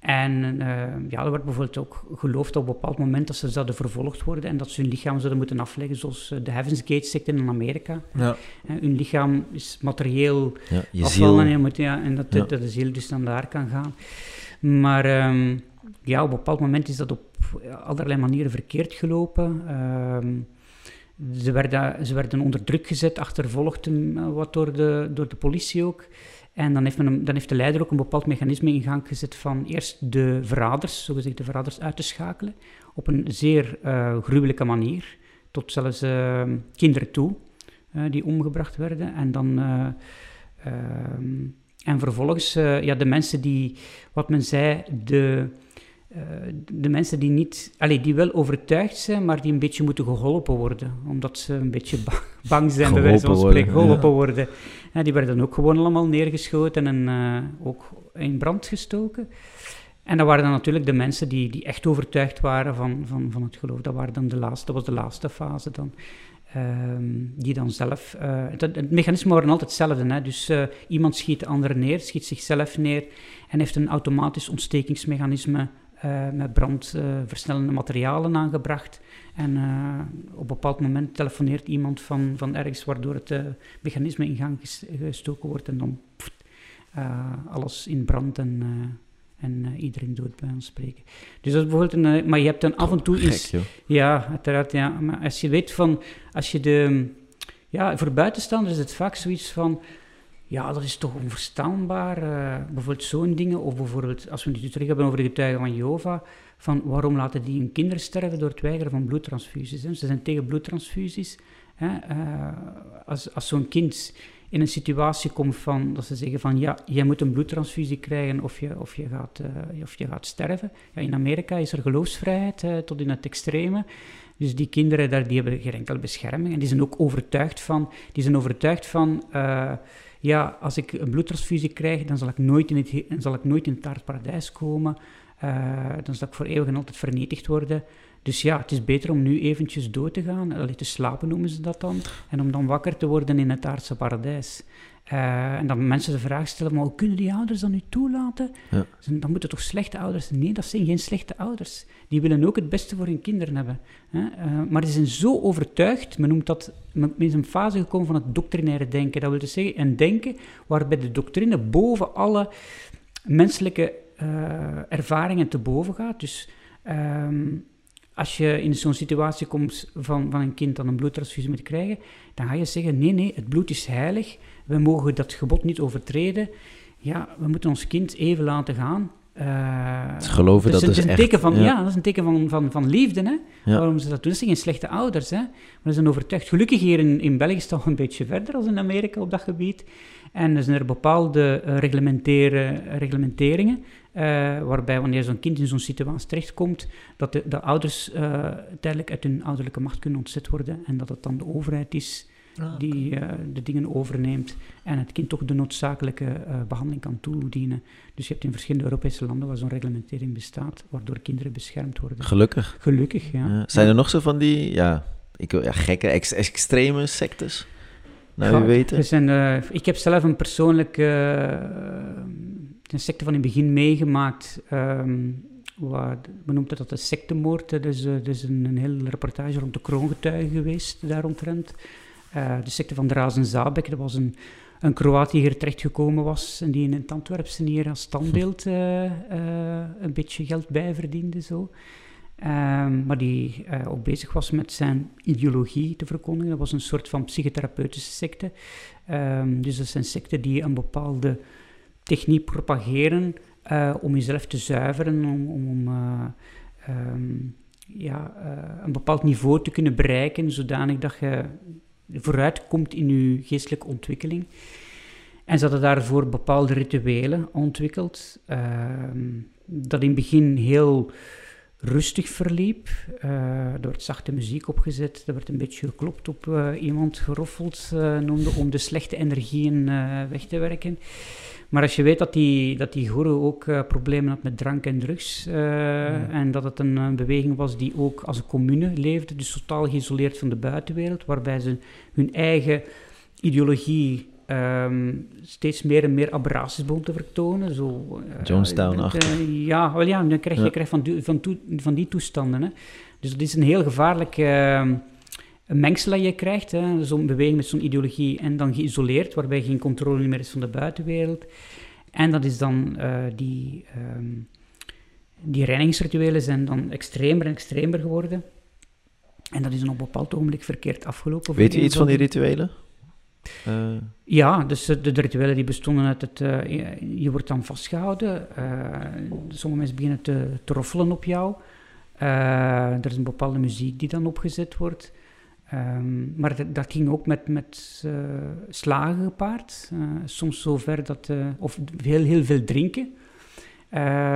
En uh, ja, er wordt bijvoorbeeld ook geloofd op een bepaald moment dat ze zouden vervolgd worden en dat ze hun lichaam zouden moeten afleggen, zoals eh, de Heaven's Gate secte in Amerika. Ja. Uh, hun lichaam is materieel ja, afvallen en, moet, ja, en dat, ja. dat de ziel dus dan daar kan gaan. Maar um, ja, op een bepaald moment is dat op allerlei manieren verkeerd gelopen. Um, ze, werden, ze werden onder druk gezet, achtervolgd wat door de, door de politie ook. En dan heeft, men dan heeft de leider ook een bepaald mechanisme in gang gezet van eerst de verraders, zogezegd de verraders, uit te schakelen. Op een zeer uh, gruwelijke manier, tot zelfs uh, kinderen toe, uh, die omgebracht werden. En dan... Ehm, en vervolgens, ja, de mensen die, wat men zei, de uh, de mensen die niet, allez, die wel overtuigd zijn, maar die een beetje moeten geholpen worden, omdat ze een beetje bang zijn, bij wijze van spreken, geholpen ja. worden. Ja, die werden dan ook gewoon allemaal neergeschoten en uh, ook in brand gestoken. En dat waren dan natuurlijk de mensen die, die echt overtuigd waren van, van, van het geloof. Dat, waren dan de laatste, dat was de laatste fase dan. Um, die dan zelf... Uh, het, het, mechanisme waren altijd hetzelfde. Hè? Dus uh, iemand schiet de ander neer, schiet zichzelf neer en heeft een automatisch ontstekingsmechanisme uh, met brandversnellende materialen aangebracht. En uh, op een bepaald moment telefoneert iemand van, van ergens waardoor het mechanisme in gang gestoken wordt en dan pff, alles in brand en, en iedereen dood bij ons spreken. Dus dat is bijvoorbeeld een, maar je hebt dan af en toe iets... ja, uiteraard, ja. Maar als je weet van, als je de... Ja, voor buitenstaanders is het vaak zoiets van ja, dat is toch onverstaanbaar. Uh, bijvoorbeeld zo'n dingen, of bijvoorbeeld als we het terug hebben over de getuigen van Jehovah, van waarom laten die hun kinderen sterven door het weigeren van bloedtransfusies. Hè? Ze zijn tegen bloedtransfusies. Hè? Uh, als als zo'n kind in een situatie komt van, dat ze zeggen van ja, jij moet een bloedtransfusie krijgen of je, of je, gaat, uh, of je gaat sterven. Ja, in Amerika is er geloofsvrijheid tot in het extreme. Dus die kinderen daar, die hebben geen enkele bescherming en die zijn ook overtuigd van, die zijn overtuigd van ja, als ik een bloedtransfusie krijg, dan zal ik nooit in het, zal ik nooit in het aardparadijs komen. Eh, dan zal ik voor eeuwig en altijd vernietigd worden. Dus ja, het is beter om nu eventjes dood te gaan. Allee, te slapen noemen ze dat dan. En om dan wakker te worden in het aardse paradijs. Eh, en dan mensen de vraag stellen, maar hoe kunnen die ouders dat nu toelaten? Ja. Ze- Dan moeten toch slechte ouders zijn? Nee, dat zijn geen slechte ouders. Die willen ook het beste voor hun kinderen hebben. Hè? Eh, maar ze zijn zo overtuigd, men noemt dat, men is een fase gekomen van het doctrinaire denken. Dat wil dus zeggen, een denken waarbij de doctrine boven alle menselijke eh, ervaringen te boven gaat. Dus ehm, als je in zo'n situatie komt van, van een kind dat een bloedtransfusie moet krijgen, dan ga je zeggen, nee, nee, het bloed is heilig, we mogen dat gebod niet overtreden. Ja, we moeten ons kind even laten gaan. Ze geloven dus dat het is is een echt- teken van, ja. ja. dat is een teken van, van, van liefde, hè? Ja. Waarom ze dat doen. Dat zijn geen slechte ouders, hè? Maar ze zijn overtuigd. Gelukkig hier in, in België staan we een beetje verder dan in Amerika op dat gebied. En er zijn er bepaalde reglementeren- reglementeringen, eh, waarbij wanneer zo'n kind in zo'n situatie terechtkomt, dat de, de ouders eh, tijdelijk uit hun ouderlijke macht kunnen ontzet worden en dat het dan de overheid is Ah, die eh, de dingen overneemt en het kind toch de noodzakelijke eh, behandeling kan toedienen. Dus je hebt in verschillende Europese landen waar zo'n reglementering bestaat, waardoor kinderen beschermd worden. Gelukkig. Gelukkig, ja. Ja. Zijn er nog zo van die, ja, ik, wil- ja gekke, ex- extreme sectes? Nou, weten. zijn, eh, ik heb zelf een persoonlijke eh, een secte van in het begin meegemaakt. ehm, waar, we noemen dat de sectemoord. Is, eh, er is een, een hele reportage rond de kroongetuigen geweest daaromtrent. Eh de secte van Drazen Zabek, dat was een, een Kroaat die hier terechtgekomen was en die in het Antwerpse hier als standbeeld eh, eh, een beetje geld bij verdiende. Zo. Ehm, maar die eh, ook bezig was met zijn ideologie te verkondigen. Dat was een soort van psychotherapeutische secte. Ehm, dus dat zijn secten die een bepaalde techniek propageren eh, om jezelf te zuiveren, om, om, eh, ehm, ja, een bepaald niveau te kunnen bereiken, zodanig dat je vooruit komt in je geestelijke ontwikkeling. En ze hadden daarvoor bepaalde rituelen ontwikkeld, dat in het begin heel rustig verliep. Eh, er werd zachte muziek opgezet, er werd een beetje geklopt op eh, iemand, geroffeld, eh, noemde, om de slechte energieën weg te werken. Maar als je weet dat die, dat die guru ook problemen had met drank en drugs, en dat het een, eh, beweging was die ook als een commune leefde, dus totaal geïsoleerd van de buitenwereld, waarbij ze hun eigen ideologie ehm, steeds meer en meer aberraties begon te vertonen. Zo, eh, Jonestown-achtig. eh, ja, wel ja, dan krijg je, Ja. krijg van, die- van, toe- van die toestanden. Hè. Dus dat is een heel gevaarlijk ehm, een mengsel dat je krijgt. Zo'n beweging met zo'n ideologie en dan geïsoleerd, waarbij geen controle meer is van de buitenwereld. En dat is dan eh, die, ehm, die reinigingsrituelen zijn dan extremer en extremer geworden. En dat is dan op een bepaald ogenblik verkeerd afgelopen. Weet je iets van die rituelen? Eh, ja, dus eh, de, rituelen die bestonden uit het... eh, je, wordt dan vastgehouden. eh, sommige mensen beginnen te, roffelen op jou. Er is een bepaalde muziek die dan opgezet wordt. Ehm, maar dat, dat ging ook met, met slagen gepaard. Soms zover dat... eh, of heel, heel veel drinken.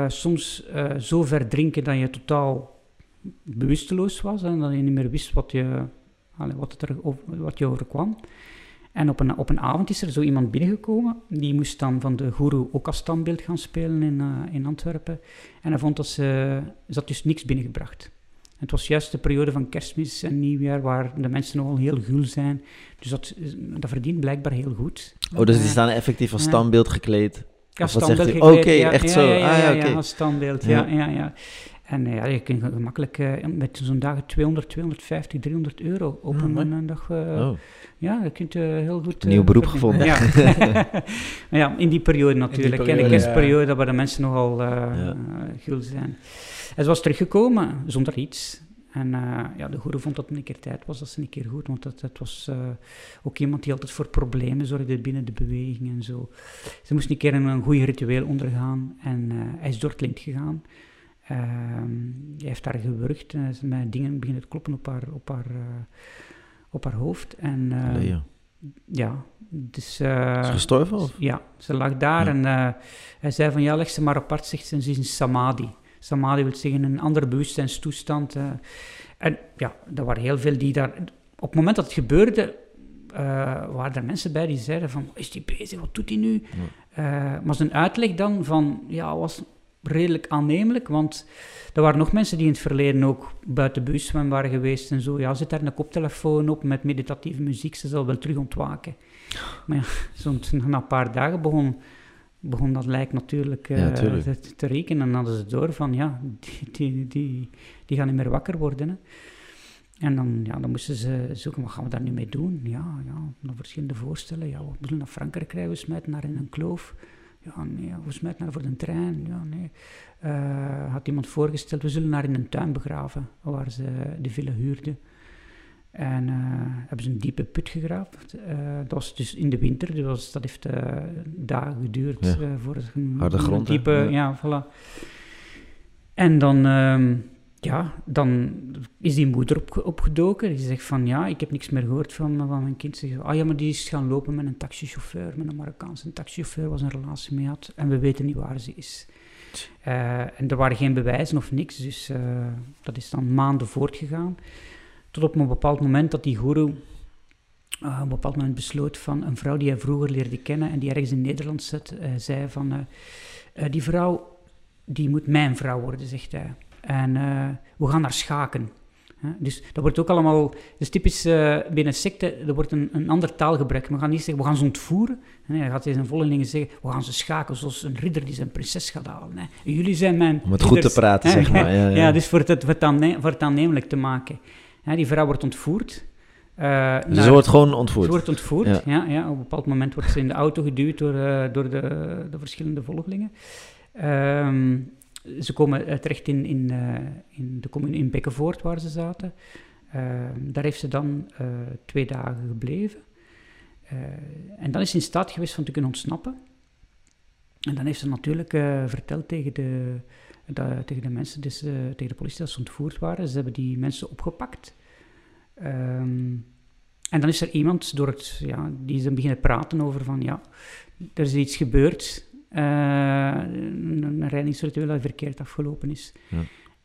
Soms zo ver drinken dat je totaal bewusteloos was. En dat je niet meer wist wat je, wat, wat je overkwam. En op een, op een avond is er zo iemand binnengekomen. Die moest dan van de goeroe ook als standbeeld gaan spelen in, eh, in Antwerpen. En hij vond dat ze... Ze had dus niks binnengebracht. En het was juist de periode van kerstmis en nieuwjaar, waar de mensen nogal heel gul zijn. Dus dat, dat verdient blijkbaar heel goed. oh, dus die staan effectief als standbeeld gekleed. ja, standbeeld gekleed, Oké, ja, echt ja, zo. Ja, Ah, ja, als standbeeld, ja, ja, ja. En eh, ja, je kunt gemakkelijk eh, met zo'n dagen 200, 250, 300 euro op Mm, een, een dag... eh, Oh. Ja, je kunt heel goed... Een nieuw beroep verdienen. gevonden. Ja. Maar ja, in die periode natuurlijk. en de periode, kerstperiode, waar de mensen nogal Ja. eh, gul zijn. En ze was teruggekomen, zonder iets. En eh, ja, de goede vond dat het een keer tijd was, dat ze een keer goed, want dat, dat was eh, ook iemand die altijd voor problemen zorgde binnen de beweging en zo. Ze moest een keer een, een goede ritueel ondergaan en eh, hij is door het lint gegaan. Ehm, hij heeft daar gewurgd en met dingen beginnen te kloppen op haar, op haar, eh, op haar hoofd. En eh, Allee, ja. ja, dus... eh, Is gestorven? Of? ja, ze lag daar Ja. en eh, hij zei van ja, leg ze maar apart, zegt ze, en ze is een samadhi. Samadhi wil zeggen een andere bewustzijnstoestand. en ja, er waren heel veel die daar... Op het moment dat het gebeurde, uh, waren er mensen bij die zeiden van, is die bezig, wat doet hij nu? Maar zijn uitleg dan van, ja, was redelijk aannemelijk, want er waren nog mensen die in het verleden ook buiten buisswem waren geweest en zo. Ja, zit daar een koptelefoon op met meditatieve muziek, ze zal wel terug ontwaken. Maar ja, na een paar dagen begon, begon dat lijk natuurlijk uh, te, te, rekenen. En dan hadden ze door van, ja, die, die, die, die gaan niet meer wakker worden. Hè. En dan, ja, dan moesten ze zoeken, wat gaan we daar nu mee doen? Ja, ja dan verschillende voorstellen. Ja, we moeten naar Frankrijk rijden, we smijten naar in een kloof. Ja, nee, we smijten naar voor de trein. Ja, nee. Uh, had iemand voorgesteld, we zullen naar in een tuin begraven, waar ze de villa huurden. En uh, hebben ze een diepe put gegraven. Uh, dat was dus in de winter, dus dat heeft dagen geduurd ja. voor het Harde grond, diepe, ja. ja. voilà. En dan, um, ja, dan is die moeder op, opgedoken. Die zegt van, ja, ik heb niks meer gehoord van, van mijn kind. Ze zegt, ah ja, maar die is gaan lopen met een taxichauffeur, met een Marokkaanse taxichauffeur, was een relatie mee had. En we weten niet waar ze is. Uh, en er waren geen bewijzen of niks, dus uh, dat is dan maanden voortgegaan. Tot op een bepaald moment dat die guru uh, op een bepaald moment besloot van een vrouw die hij vroeger leerde kennen en die ergens in Nederland zit, zei van die vrouw, die moet mijn vrouw worden, zegt hij. En we gaan naar schaken. Dus dat wordt ook allemaal, dus typisch uh, binnen secte, er wordt een, een ander taalgebruik. We gaan niet zeggen, we gaan ze ontvoeren. Nee, hij gaat zijn volgelingen zeggen, we gaan ze schaken zoals een ridder die zijn prinses gaat halen. Jullie zijn mijn Om het goed te praten, zeg maar. Ja, ja. ja, dus voor het, voor het, voor het aannemelijk te maken. die vrouw wordt ontvoerd. Uh, dus ze wordt gewoon ontvoerd? Ze wordt ontvoerd, ja. ja. Op een bepaald moment wordt ze in de auto geduwd door, uh, door de, de verschillende volgelingen. Um, ze komen terecht in, in, uh, in de commune in Bekkenvoort, waar ze zaten. Uh, daar heeft ze dan uh, twee dagen gebleven. en dan is ze in staat geweest van te kunnen ontsnappen. En dan heeft ze natuurlijk verteld tegen de, tegen de mensen, dus, tegen de politie dat ze ontvoerd waren. Ze hebben die mensen opgepakt. Um, en dan is er iemand door het, ja, die is dan beginnen praten over van ja, er is iets gebeurd een reddingsritueel dat verkeerd afgelopen is. Ja.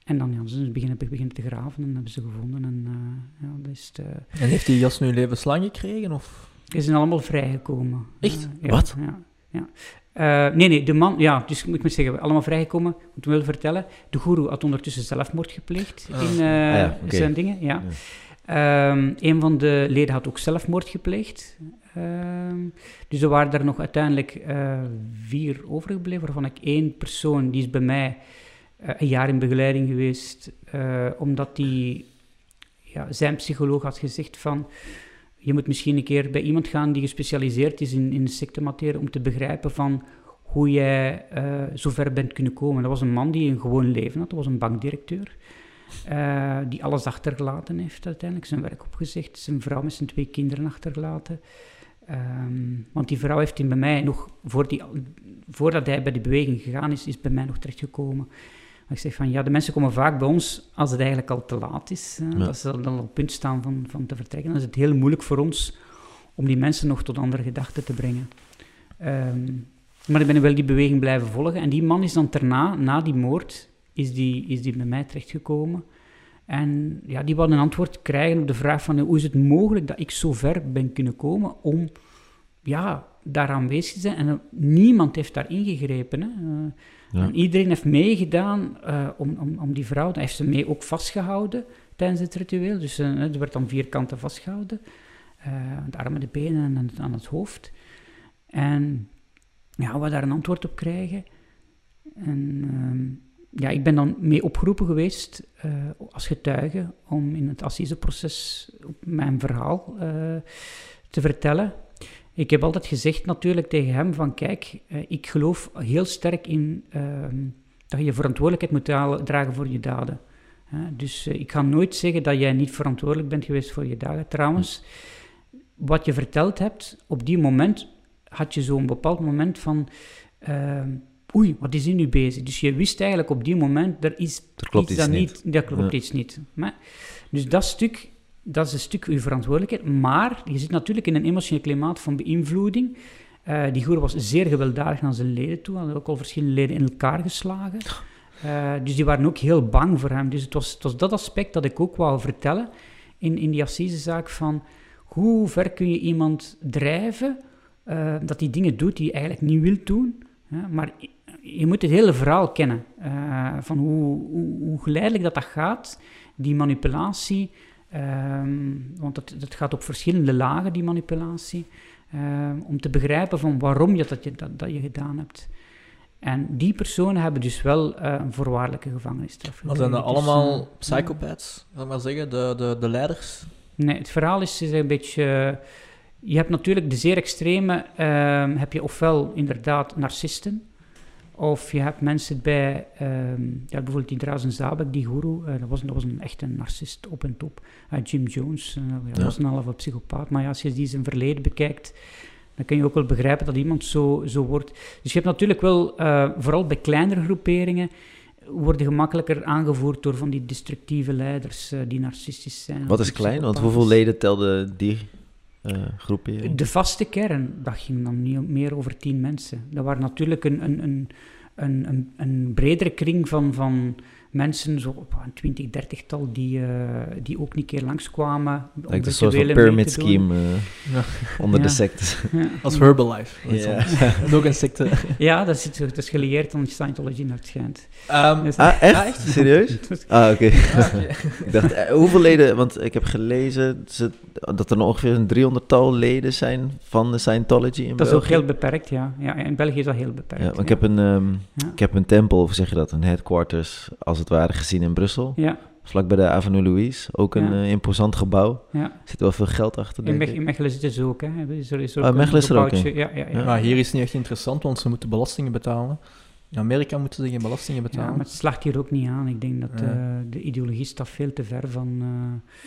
En dan ja, ze beginnen, beginnen te graven en hebben ze gevonden. En, uh, ja, dat is en heeft die jas nu levenslang gekregen? Of? Ze zijn allemaal vrijgekomen. Echt? Ja, Wat? Ja, ja. Uh, nee, nee, de man, ja, dus ik moet zeggen, allemaal vrijgekomen. Ik moet wel vertellen, de guru had ondertussen zelfmoord gepleegd ah. in uh, ah, ja, okay. zijn dingen. Ja. ja. Um, een van de leden had ook zelfmoord gepleegd. Ehm, dus er waren er nog uiteindelijk uh, vier overgebleven, waarvan ik één persoon, die is bij mij uh, een jaar in begeleiding geweest, uh, omdat die, ja, zijn psycholoog had gezegd van, je moet misschien een keer bij iemand gaan die gespecialiseerd is in, in om te begrijpen van hoe jij zo ver bent kunnen komen. Dat was een man die een gewoon leven had, dat was een bankdirecteur. die alles achtergelaten heeft uiteindelijk, zijn werk opgezegd, zijn vrouw met zijn twee kinderen achtergelaten. Um, want die vrouw heeft hij bij mij nog, voor die, voordat hij bij die beweging gegaan is, is bij mij nog terechtgekomen. Maar ik zeg van ja, de mensen komen vaak bij ons als het eigenlijk al te laat is. Hè, ja. Dat ze dan op het punt staan van, van te vertrekken. Dan is het heel moeilijk voor ons om die mensen nog tot andere gedachten te brengen. Um, maar ik ben wel die beweging blijven volgen. En die man is dan daarna, na die moord, is die, is die bij mij terechtgekomen. En ja, die wilde een antwoord krijgen op de vraag van hoe is het mogelijk dat ik zo ver ben kunnen komen om ja, daar aanwezig te zijn. En niemand heeft daar ingegrepen. Hè. Uh, en iedereen heeft meegedaan uh, om, om, om die vrouw, hij heeft ze mee ook vastgehouden tijdens het ritueel. Dus uh, er werd dan vierkanten vastgehouden, de armen, de benen en aan het hoofd. En ja, we daar een antwoord op krijgen. En ehm, ja, ik ben dan mee opgeroepen geweest uh, als getuige om in het assiseproces mijn verhaal uh, te vertellen. Ik heb altijd gezegd natuurlijk tegen hem van kijk, uh, ik geloof heel sterk in ehm, dat je verantwoordelijkheid moet dragen voor je daden. dus ik ga nooit zeggen dat jij niet verantwoordelijk bent geweest voor je daden. Trouwens, wat je verteld hebt, op die moment had je zo'n bepaald moment van ehm, oei, wat is hij nu bezig? Dus je wist eigenlijk op die moment, er is er klopt iets, dat niet. Dat klopt iets niet. Maar, dus dat stuk, dat is een stuk uw verantwoordelijkheid. Maar je zit natuurlijk in een emotioneel klimaat van beïnvloeding. Uh, die goer was zeer gewelddadig naar zijn leden toe. Had ook al verschillende leden in elkaar geslagen. Uh, dus die waren ook heel bang voor hem. Dus het was, het was dat aspect dat ik ook wou vertellen in, in die assisezaak van... hoe ver kun je iemand drijven uh, dat hij dingen doet die hij eigenlijk niet wil doen. Hè? Maar je moet het hele verhaal kennen. Uh, van hoe, hoe, hoe, geleidelijk dat, dat gaat, die manipulatie. Um, want dat, dat gaat op verschillende lagen, die manipulatie. Um, om te begrijpen van waarom je dat, je, dat, dat je gedaan hebt. En die personen hebben dus wel uh, een voorwaardelijke gevangenisstraf. Maar zijn dat allemaal uh, psychopaths, ik maar zeggen, de, de, de leiders? Nee, het verhaal is, is een beetje... je hebt natuurlijk de zeer extreme, uh, heb je ofwel inderdaad narcisten, of je hebt mensen bij, ehm, ja, bijvoorbeeld die Drazen Zabek, die guru, dat, was, dat was een echte narcist op en top. Jim Jones, dat ja. was een halve psychopaat, maar ja, als je die zijn verleden bekijkt, dan kun je ook wel begrijpen dat iemand zo, zo wordt. Dus je hebt natuurlijk wel, uh, vooral bij kleinere groeperingen, worden gemakkelijker aangevoerd door van die destructieve leiders uh, die narcistisch zijn. Wat is klein? Want hoeveel leden telde die groepering? De vaste kern, dat ging dan niet meer over tien mensen. Dat waren natuurlijk een, een, een, een, een bredere kring van... van mensen, zo een twintig, dertigtal, die, uh, die ook een keer langskwamen. Lijkt een soort van pyramid scheme uh, ja. onder ja. de sectes. Ja. Als Herbalife. Ja. ook een secte. ja, dat is, dat is gelieerd aan Scientology naar het schijnt. Um, dus, ah, echt? echt? Serieus? ah, oké. Okay. Ah, okay. ik dacht, uh, hoeveel leden, want ik heb gelezen ze, dat er ongeveer een driehonderdtal leden zijn van de Scientology in dat België. Dat is ook heel beperkt, ja. ja. In België is dat heel beperkt. Ik, heb een, um, ik heb een tempel, of zeg je dat, een headquarters, als het ware gezien in Brussel. Ja. Vlak bij de Avenue Louise. Ook een Ja. uh, imposant gebouw. Ja. Er zit wel veel geld achter, In, denk Mech- ik. in Mechelen zitten ze ook, hè. Is er, is er Ah, ook Mechelen een is er ook in. Ja, ja, ja. Ja. Maar hier is het niet echt interessant, want ze moeten belastingen betalen. In Amerika moeten ze geen belastingen Ja, betalen. maar het slacht hier ook niet aan. Ik denk dat Ja. eh, de ideologie staat veel te ver van, eh,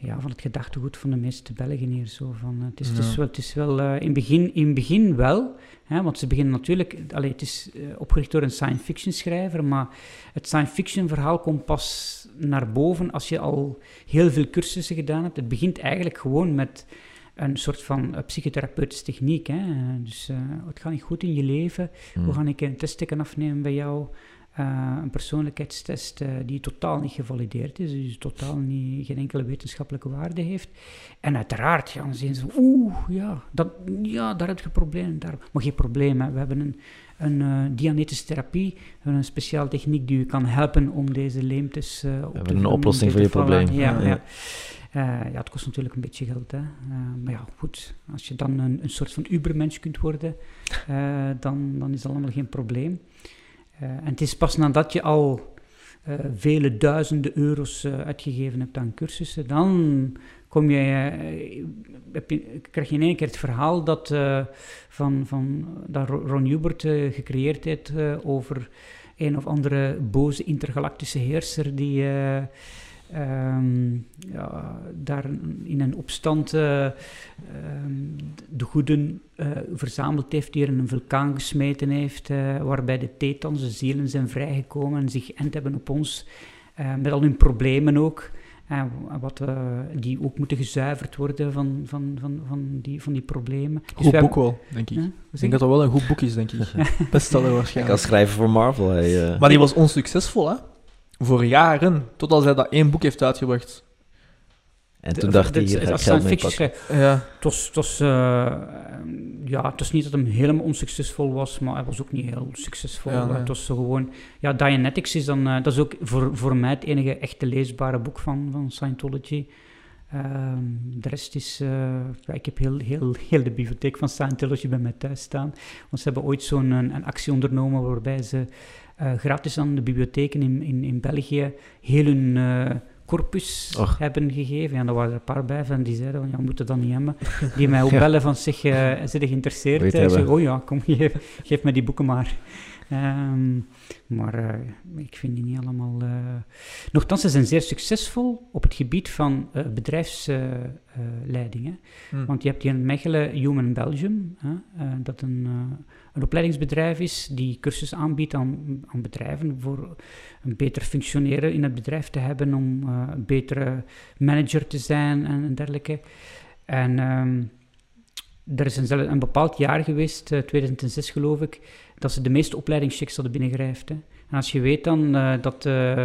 ja, van het gedachtegoed van de meeste Belgen hier. Zo. Van, eh, het, is, het is wel, het is wel eh, in het begin, in begin wel, hè, want ze beginnen natuurlijk... Allee, het is eh, opgericht door een science fiction schrijver, maar het science fiction verhaal komt pas naar boven als je al heel veel cursussen gedaan hebt. Het begint eigenlijk gewoon met een soort van eh, psychotherapeutische techniek. Hè. Dus het gaat niet goed in je leven. Hmm. Hoe ga ik een test kunnen afnemen bij jou? Eh, een persoonlijkheidstest eh, die totaal niet gevalideerd is, dus totaal niet, geen enkele wetenschappelijke waarde heeft. En uiteraard, zien ze oeh, ja, dat, ja, daar heb je een probleem. Daar, maar geen probleem, hè. we hebben een, een eh, dianetische therapie, we hebben een speciale techniek die u kan helpen om deze leemtes op te hebben een oplossing voor je probleem. Ja, Ja. ja. Ja, het kost natuurlijk een beetje geld, hè. Maar ja, goed, als je dan een, een soort van ubermensch kunt worden, dan, dan is dat allemaal geen probleem. Eh, en het is pas nadat je al eh, vele duizenden euro's eh, uitgegeven hebt aan cursussen, dan kom je, heb je, krijg je in één keer het verhaal dat, van, van, dat Ro- Ron Hubert gecreëerd heeft over een of andere boze intergalactische heerser die ehm, ja, daar in een opstand eh, ehm, de goeden eh, verzameld heeft, die er in een vulkaan gesmeten heeft, eh, waarbij de Thetans, de zielen, zijn vrijgekomen en zich end hebben op ons, met al hun problemen ook. wat, eh, die ook moeten gezuiverd worden van, van, van, van, die, van die problemen. Dus Goed we boek wel, denk ik. Ik denk dat dat wel een goed boek is, denk ik. Bestseller Ik waarschijnlijk. als schrijver voor Marvel. Hij, Maar die was onsuccesvol, hè? Voor jaren. Totdat hij dat één boek heeft uitgebracht. en toen dacht hij, hier ga ik als geld mee pakken. Ja. Het was, het was, eh, ja, het was niet dat hem helemaal onsuccesvol was, maar hij was ook niet heel succesvol. Ja, nee. Het was zo gewoon... Ja, Dianetics is dan... eh, dat is ook voor, voor mij het enige echte leesbare boek van, van Scientology. Ehm, de rest is... eh, ja, ik heb heel, heel, heel de bibliotheek van Scientology bij mij thuis staan. Want ze hebben ooit zo'n een, een actie ondernomen waarbij ze gratis aan de bibliotheken in, in, in België heel hun... eh, corpus Och. hebben gegeven. En daar waren er een paar bij van die zeiden van, ja, we moeten dat niet hebben. Die mij ook Ja. bellen van, zeg, eh zit je geïnteresseerd? Eh, Ik zeg, oh ja, kom, geef, geef me die boeken maar. Ehm, maar eh, ik vind die niet allemaal... eh Nochtans, ze zijn zeer succesvol op het gebied van eh bedrijfsleiding. hè. Hm. Want je hebt hier in Mechelen Human Belgium, hè, eh, dat een, eh, een opleidingsbedrijf is die cursus aanbiedt aan, aan bedrijven voor een beter functioneren in het bedrijf te hebben, om eh, een betere manager te zijn en, dergelijke. En ehm, er is een, een bepaald jaar geweest, eh, 2006 geloof ik, dat ze de meeste opleidingschecks hadden binnengerijfd. Hè. En als je weet dan eh, dat... eh,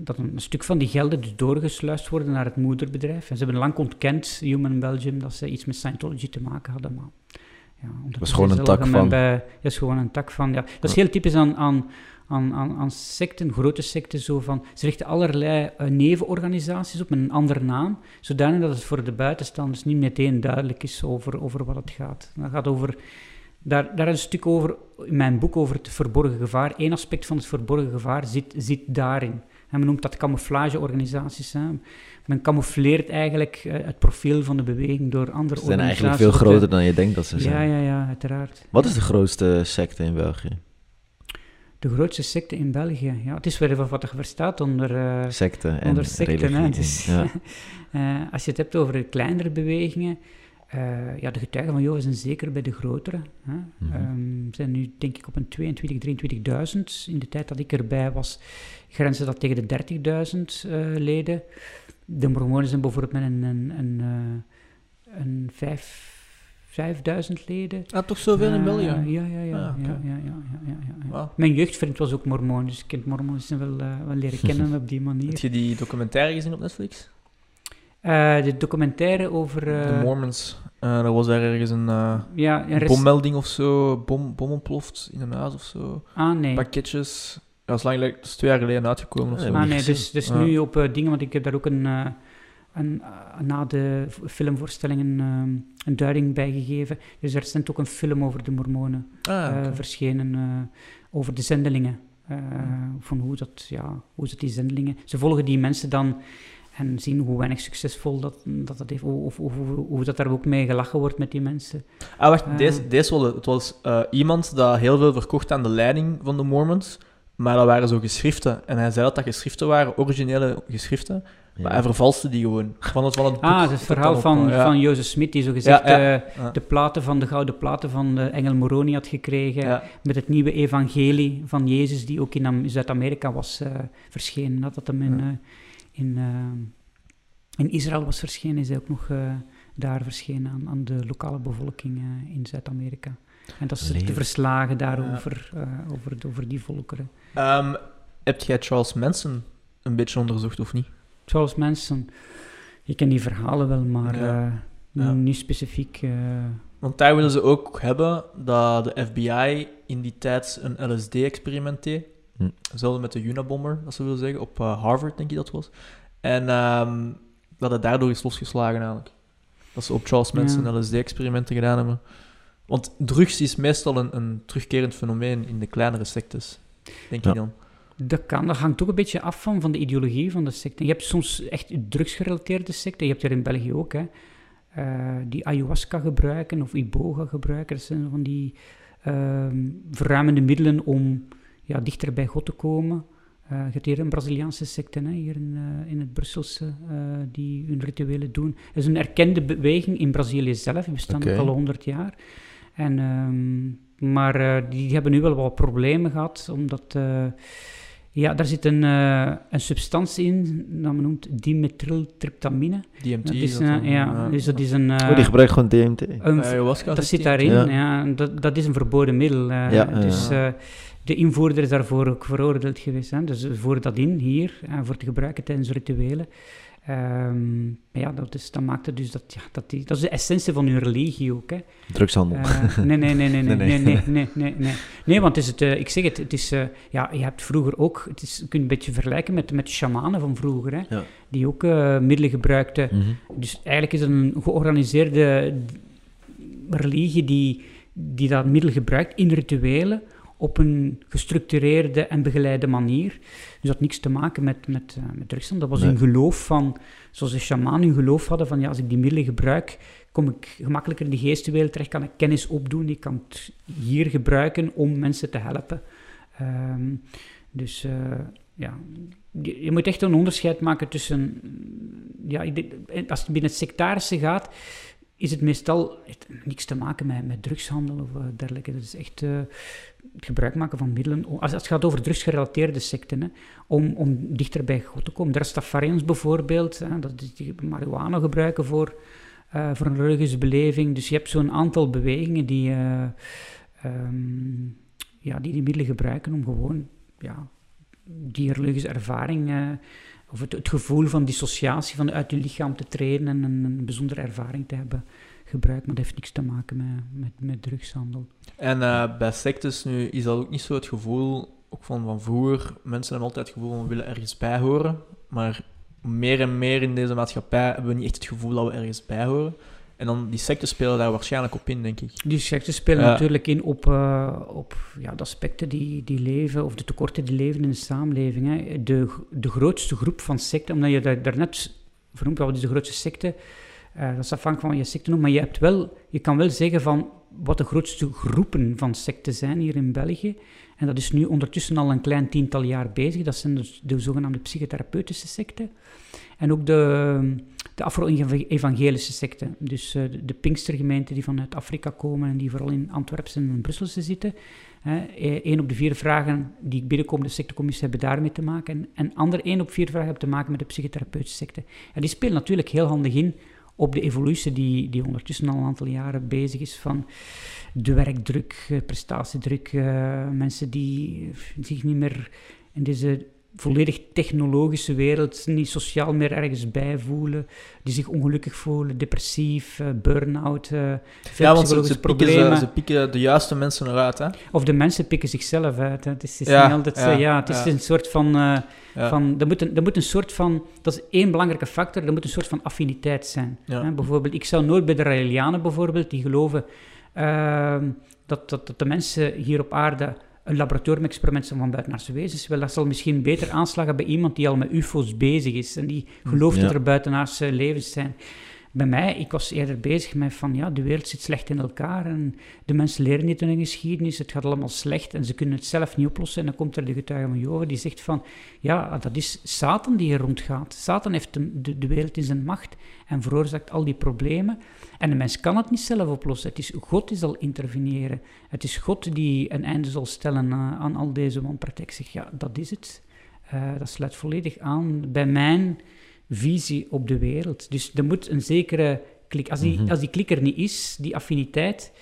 dat een stuk van die gelden dus doorgesluist worden naar het moederbedrijf. En ze hebben lang ontkend, Human Belgium, dat ze iets met Scientology te maken hadden. Ja, dat is gewoon een tak van. Bij, dat is gewoon een tak van. Ja. Dat is heel typisch aan, aan, aan, aan, aan secten, grote secten. Zo van, ze richten allerlei uh, nevenorganisaties op met een andere naam, zodanig dat het voor de buitenstaanders niet meteen duidelijk is over, over wat het gaat. Dat gaat over daar, daar is een stuk over in mijn boek over het verborgen gevaar. Eén aspect van het verborgen gevaar zit, zit daarin. En men noemt dat camouflageorganisaties. Hè. Men camoufleert eigenlijk eh, het profiel van de beweging door andere organisaties. Ze zijn eigenlijk veel groter dan je denkt dat ze zijn. Ja, ja, ja, uiteraard. Wat is de grootste secte in België? De grootste secte in België. Ja, het is weer wat er verstaat onder uh, secte en onder secten. Hè. Dus, ja. uh, als je het hebt over kleinere bewegingen, uh, ja, de getuigen van Jehovah zijn zeker bij de grotere. Hè. Mm -hmm. zijn nu denk ik op een 22, 23.000. In de tijd dat ik erbij was, grenzen dat tegen de 30.000 uh, eh, leden. De Mormonen zijn bijvoorbeeld met een, een, een, uh, een 5... 5000 leden. Ah, toch zoveel in België? ja, ja, ja. ja, ah, ja, ja, ja, ja, ja, Wow. Mijn jeugdvriend was ook mormoon, dus ik ken mormonen wel, wel leren kennen op die manier. Heb je die documentaire gezien op Netflix? Uh, de documentaire over... De Mormons. Uh, er was daar ergens een, ja, een bommelding of zo, bom, bom ontploft in een huis of zo. Ah, nee. Pakketjes. Ja, dat is, lang, dat is twee jaar geleden uitgekomen of zo. Ah, nee, dus, dus nu op dingen, want ik heb daar ook een, een na de filmvoorstellingen een duiding bij gegeven. Dus er is ook een film over de Mormonen ah, okay. verschenen, over de zendelingen. Van hoe dat, ja, hoe dat die zendelingen... Ze volgen die mensen dan en zien hoe weinig succesvol dat, dat, dat heeft, of, of, hoe dat daar ook mee gelachen wordt met die mensen. Ah, wacht, uh, deze, deze was, het was uh, iemand dat heel veel verkocht aan de leiding van de Mormons, maar dat waren zo geschriften. En hij zei dat dat geschriften waren, originele geschriften, ja. maar hij vervalste die gewoon. Van het, van het boek, ah, het verhaal van, ja. van Jozef Smit, die zo gezegd ja, uh, de, platen van, de gouden platen van de engel Moroni had gekregen, met het nieuwe evangelie van Jezus, die ook in Zuid-Amerika was verschenen. Dat dat hem in in, uh, in Israël was verschenen, is hij ook nog uh, daar verschenen aan, aan, de lokale bevolking uh, in Zuid-Amerika. En dat is de verslagen daarover, over, over die volkeren. Um, heb jij Charles Manson een beetje onderzocht of niet? Charles Manson, je kent die verhalen wel, maar ja. Ja. niet specifiek. Want daar willen ze ook hebben dat de FBI in die tijd een LSD-experiment deed. Hm. Hetzelfde met de Unabomber, dat ze willen zeggen, op uh, Harvard, denk ik dat was. En um, dat het daardoor is losgeslagen eigenlijk. Dat ze op Charles Manson ja. LSD-experimenten gedaan hebben. Want drugs is meestal een, een, terugkerend fenomeen in de kleinere sectes, denk ja. ik dan. Dat kan, dat hangt ook een beetje af van, van de ideologie van de secte. Je hebt soms echt drugsgerelateerde secten, je hebt er in België ook, hè, uh, die ayahuasca gebruiken of iboga gebruiken. Dat zijn van die uh, verruimende middelen om ja, dichter bij God te komen. Uh, je hebt hier een Braziliaanse secte, hè, hier in, uh, in het Brusselse, uh, die hun rituelen doen. Het is een erkende beweging in Brazilië zelf, die bestaan okay. al honderd jaar. En, um, maar die hebben nu wel wat problemen gehad, omdat ja, daar zit een, een substantie in, dat men noemt dimethyltryptamine. DMT? Dat is, dat ja, dus dat is een... oh, die gebruikt gewoon DMT? Een, dat zit daarin, ja. ja. dat, dat is een verboden middel. ja, dus, de invoerder is daarvoor ook veroordeeld geweest. Hè? Dus voor dat in, hier, en voor te gebruiken tijdens rituelen. Um, ja, dat, is, dat maakt het dus dat, ja, dat, die, dat is de essentie van hun religie ook. Hè. Drugshandel. Uh, nee, nee, nee, nee, nee, nee, nee, nee, nee, nee. Nee, want is het, uh, ik zeg het, het is, uh, ja, je hebt vroeger ook, het is, je kunt een beetje vergelijken met, met de shamanen van vroeger, hè, ja. die ook middelen gebruikten. Mm -hmm. Dus eigenlijk is het een georganiseerde religie die, die dat middel gebruikt in rituelen op een gestructureerde en begeleide manier. Dus dat had niks te maken met, met, uh, met drugshandel. Dat was een geloof van, zoals de shamanen hun geloof hadden, van ja, als ik die middelen gebruik, kom ik gemakkelijker in de geestenwereld terecht, kan ik kennis opdoen, ik kan het hier gebruiken om mensen te helpen. Um, dus uh, ja, je, je, moet echt een onderscheid maken tussen, ja, als het binnen het sectarische gaat, is het meestal het, niks te maken met, met drugshandel of dergelijke. Dat is echt uh, gebruik maken van middelen. Als, het gaat over drugsgerelateerde secten, om, om dichter bij God te komen. De Rastafarians bijvoorbeeld, hè, dat die marihuana gebruiken voor, uh, voor een religieuze beleving. Dus je hebt zo'n aantal bewegingen die, um, ja, die die middelen gebruiken om gewoon ja, die religieuze ervaring, uh, of het, het, gevoel van dissociatie, van uit je lichaam te treden en een, een bijzondere ervaring te hebben gebruikt. Maar dat heeft niks te maken met, met, met drugshandel. En uh, bij sectes nu, is dat ook niet zo het gevoel, ook van, van vroeger, mensen hebben altijd het gevoel van we willen ergens bij horen, maar meer en meer in deze maatschappij hebben we niet echt het gevoel dat we ergens bij horen. En dan die secten spelen daar waarschijnlijk op in, denk ik. Die secten spelen natuurlijk in op, uh, op ja, de aspecten die, die leven, of de tekorten die leven in de samenleving. Hè. De, de grootste groep van secten, omdat je daar, daarnet vernoemd wat is de grootste secte, uh, dat is afhankelijk van je secte noemt, maar je, hebt wel, je kan wel zeggen van wat de grootste groepen van secten zijn hier in België. En dat is nu ondertussen al een klein tiental jaar bezig. Dat zijn de, de zogenaamde psychotherapeutische secten. En ook de, de Afro-evangelische secten. Dus uh, de, de Pinkstergemeenten die vanuit Afrika komen en die vooral in Antwerpen en in Brussel zitten. Eén uh, op de vier vragen die binnenkomen de sectecommissie hebben daarmee te maken. En, en ander één op vier vragen hebben te maken met de psychotherapeutische secten. En die spelen natuurlijk heel handig in op de evolutie die, die ondertussen al een aantal jaren bezig is van de werkdruk, eh, prestatiedruk, uh, mensen die zich niet meer in deze volledig technologische wereld niet sociaal meer ergens bij voelen, die zich ongelukkig voelen, depressief, uh, burn-out, uh, veel ja, want ze, problemen. Pikken, ze, pikken de juiste mensen eruit, hè? Of de mensen pikken zichzelf uit. Hè. Het is, het is ja, niet altijd ja, ja, het is een soort van... Uh, van er, moet een, er moet een soort van... Dat is één belangrijke factor, er moet een soort van affiniteit zijn. Hè. Bijvoorbeeld, ik zou nooit bij de Raelianen bijvoorbeeld, die geloven ehm, dat, dat, dat de mensen hier op aarde een laboratoriumexperiment van buitenaardse wezens. Wel, dat zal misschien beter aanslagen bij iemand die al met UFO's bezig is en die gelooft dat er buitenaardse levens zijn. Bij mij, ik was eerder bezig met van ja, de wereld zit slecht in elkaar en de mensen leren niet hun geschiedenis, het gaat allemaal slecht en ze kunnen het zelf niet oplossen. En dan komt er de getuige van Jehovah die zegt van ja, dat is Satan die hier rondgaat. Satan heeft de, de wereld in zijn macht en veroorzaakt al die problemen. En de mens kan het niet zelf oplossen. Het is God die zal interveneren. Het is God die een einde zal stellen uh, aan al deze wanpraktijk. Zeg, ja, dat is het. Uh, dat sluit volledig aan bij mijn visie op de wereld. Dus er moet een zekere klik... Als die, mm als die klik er niet is, die affiniteit,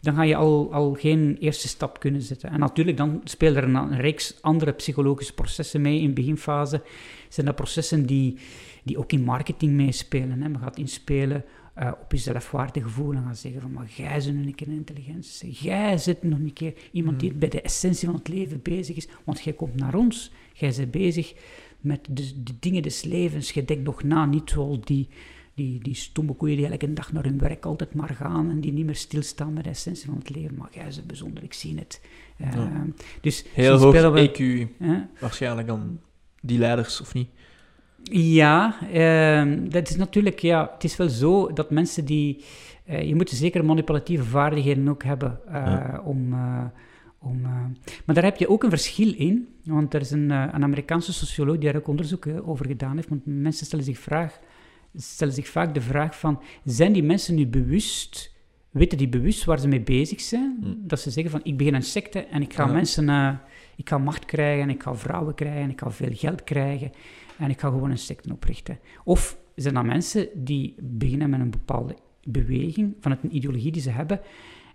dan ga je al, al geen eerste stap kunnen zetten. En natuurlijk, dan spelen er een, een reeks andere psychologische processen mee in de beginfase. Zijn dat processen die, die ook in marketing meespelen. Hè. Men gaat inspelen uh, op je zelfwaardegevoel en gaan zeggen van, maar jij bent een keer intelligentie. Jij zit nog een keer iemand die hmm. bij de essentie van het leven bezig is, want jij komt naar ons. Jij bent bezig met de, de dingen des levens. Je denkt nog na, niet zoals die, die, die stomme koeien die elke dag naar hun werk altijd maar gaan en die niet meer stilstaan met de essentie van het leven. Maar jij bent bijzonder, ik zie het. Uh, dus Heel hoog we, EQ, waarschijnlijk dan die leiders, of niet? Ja, uh, dat is natuurlijk, ja, het is wel zo dat mensen die, uh, je moet zeker manipulatieve vaardigheden ook hebben uh, om, eh, om maar daar heb je ook een verschil in, want er is een, een Amerikaanse socioloog die daar ook onderzoek over gedaan heeft, want mensen stellen zich, vraag, stellen zich vaak de vraag van, zijn die mensen nu bewust, weten die bewust waar ze mee bezig zijn? Mm. Dat ze zeggen van, ik begin een secte en ik ga mensen, ik ga macht krijgen, ik ga vrouwen krijgen, ik ga veel geld krijgen en ik ga gewoon een secte oprichten. Of zijn dat mensen die beginnen met een bepaalde beweging, vanuit een ideologie die ze hebben,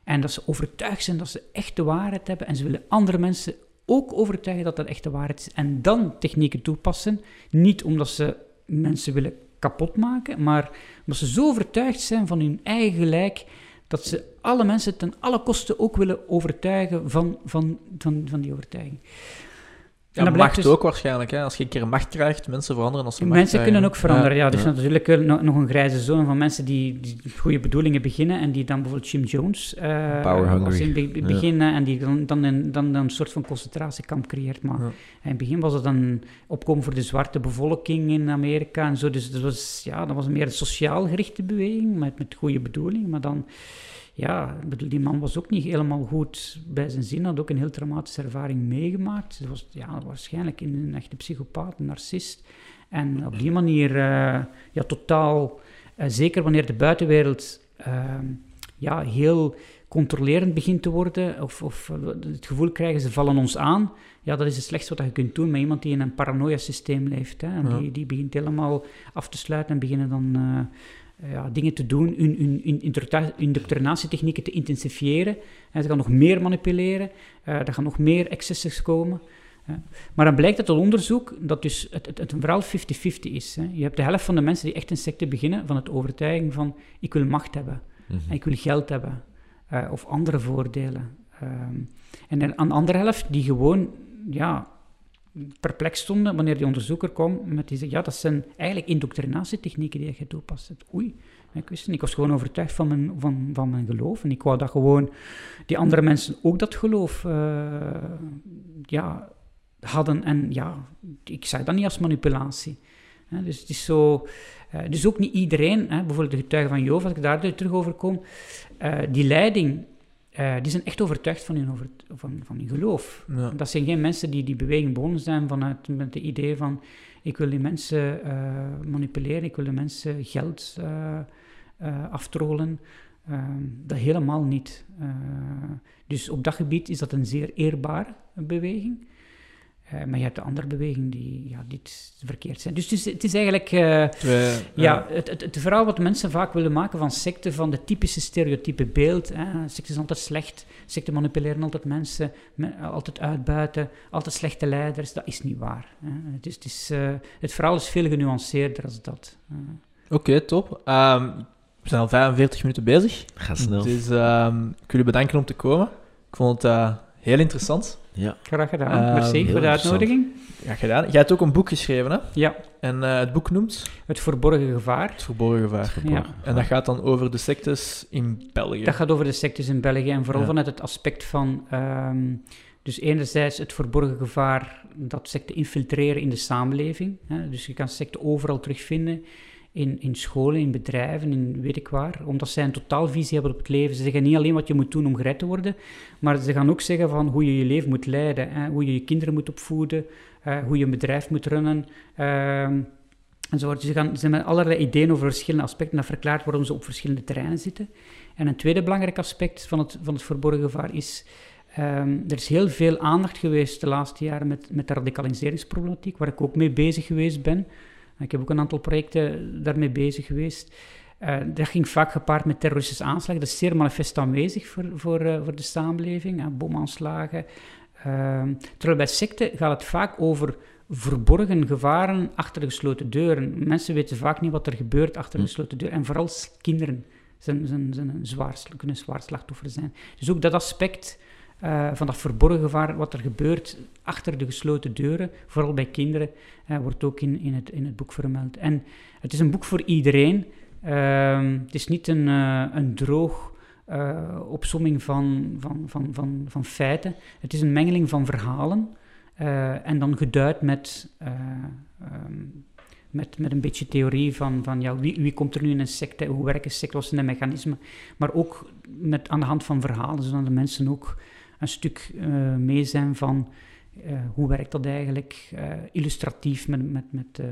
en dat ze overtuigd zijn dat ze echt de waarheid hebben, en ze willen andere mensen ook overtuigen dat dat echt de waarheid is, en dan technieken toepassen, niet omdat ze mensen willen kapotmaken, maar omdat ze zo overtuigd zijn van hun eigen gelijk, dat ze alle mensen ten alle kosten ook willen overtuigen van, van, van, van die overtuiging. Ja, en macht dus... ook waarschijnlijk. Hè? Als je een keer macht krijgt, mensen veranderen als ze macht Mensen kunnen ook veranderen, ja. Dus natuurlijk nog, nog een grijze zone van mensen die, die, goede bedoelingen beginnen en die dan bijvoorbeeld Jim Jones uh, Power hungry. in het begin en die dan, dan, een, dan, dan een soort van concentratiekamp creëert. Maar in het begin was het dan opkomen voor de zwarte bevolking in Amerika en zo. Dus dat was, ja, dat was meer een sociaal gerichte beweging met, met goede bedoelingen. Maar dan ja, bedoel, die man was ook niet helemaal goed bij zijn zin, had ook een heel traumatische ervaring meegemaakt. Hij was ja, waarschijnlijk een echte psychopaat, een narcist. En op die manier, uh, ja, totaal, uh, zeker wanneer de buitenwereld uh, ja, heel controlerend begint te worden, of, of het gevoel krijgen ze vallen ons aan, ja, dat is het slechtste wat je kunt doen met iemand die in een paranoia-systeem leeft. Hè, en ja. die, die begint helemaal af te sluiten en beginnen dan eh, ja, dingen te doen, hun, hun, hun indoctrinatietechnieken te intensifiëren. En ze gaan nog meer manipuleren, uh, er gaan nog meer excesses komen. Maar dan blijkt uit het onderzoek dat dus het, het, het vooral 50-50 is. Hè. Je hebt de helft van de mensen die echt een secte beginnen van het overtuiging van ik wil macht hebben, Mhm. en ik wil geld hebben eh, of andere voordelen. Ehm, en aan de andere helft die gewoon ja, perplex stonden wanneer die onderzoeker kwam met die zei, ja, dat zijn eigenlijk indoctrinatietechnieken die je toepast. Oei, ik wist niet. Ik was gewoon overtuigd van mijn, van, van mijn geloof en ik wou dat gewoon die andere mensen ook dat geloof eh, ja, hadden. En ja, ik zag dat niet als manipulatie. Dus het is zo... eh, dus ook niet iedereen, bijvoorbeeld de getuigen van Jova, als ik daar terug over kom, eh, die leiding, eh, die zijn echt overtuigd van hun, over, van, van hun geloof. Ja. Dat zijn geen mensen die die beweging begonnen zijn vanuit met het idee van ik wil die mensen eh, manipuleren, ik wil de mensen geld eh eh, aftrollen. Ehm, dat helemaal niet. Dus op dat gebied is dat een zeer eerbare beweging. Eh, maar je hebt de andere bewegingen die ja, dit verkeerd zijn. Dus het is, het is eigenlijk... eh, Twee- ja, het, het, het verhaal wat mensen vaak willen maken van secten, van de typische stereotype beeld. Hè. Secten zijn altijd slecht, secten manipuleren altijd mensen, me- altijd uitbuiten, altijd slechte leiders. Dat is niet waar. Hè. Het, is, het, is, eh, het verhaal is veel genuanceerder dan dat. Eh, Oké, top. Ehm, we zijn al 45 minuten bezig. Ga snel. Dus ehm, ik wil u bedanken om te komen. Ik vond het eh, heel interessant. Ja. graag gedaan. Eh, Merci voor de uitnodiging. Ja, gedaan. Jij hebt ook een boek geschreven, hè? Ja, En eh, het boek noemt het verborgen gevaar. Het Verborgen Gevaar. Ja. En dat gaat dan over de sectes in België. Dat gaat over de sectes in België en vooral Ja. vanuit het aspect van... ehm, dus enerzijds het verborgen gevaar dat secten infiltreren in de samenleving. Hè, dus je kan secten overal terugvinden, in, in scholen, in bedrijven, in weet ik waar. Omdat zij een totaalvisie hebben op het leven. Ze zeggen niet alleen wat je moet doen om gered te worden, maar ze gaan ook zeggen van hoe je je leven moet leiden. Hè, hoe je je kinderen moet opvoeden, hoe je een bedrijf moet runnen... ehm, enzovoort. Ze, gaan, ze hebben allerlei ideeën over verschillende aspecten. Dat verklaart waarom ze op verschillende terreinen zitten. En een tweede belangrijk aspect van het, van het verborgen gevaar is... ehm, er is heel veel aandacht geweest de laatste jaren met, met de radicaliseringsproblematiek, waar ik ook mee bezig geweest ben. Ik heb ook een aantal projecten daarmee bezig geweest. Eh, dat ging vaak gepaard met terroristische aanslagen. Dat is zeer manifest aanwezig voor, voor, eh, voor de samenleving. hè, bomaanslagen. Ehm, terwijl bij secten gaat het vaak over verborgen gevaren achter de gesloten deuren. Mensen weten vaak niet wat er gebeurt achter de Hm. gesloten deuren. En vooral kinderen zijn, zijn, zijn een zwaar, kunnen zwaar slachtoffer zijn. Dus ook dat aspect eh, van dat verborgen gevaar, wat er gebeurt achter de gesloten deuren, vooral bij kinderen, eh, wordt ook in, in, het, in het boek vermeld. En het is een boek voor iedereen. Ehm, het is niet een, eh, een droog opsomming van, van, van, van, van feiten. Het is een mengeling van verhalen en dan geduid met, eh, ehm, met, met een beetje theorie van, van wie komt er nu in een secte, hoe werken secten, wat zijn de mechanismen, maar ook met, aan de hand van verhalen, zodat de mensen ook een stuk eh, mee zijn van eh, hoe werkt dat eigenlijk, eh, illustratief met, met, met, eh,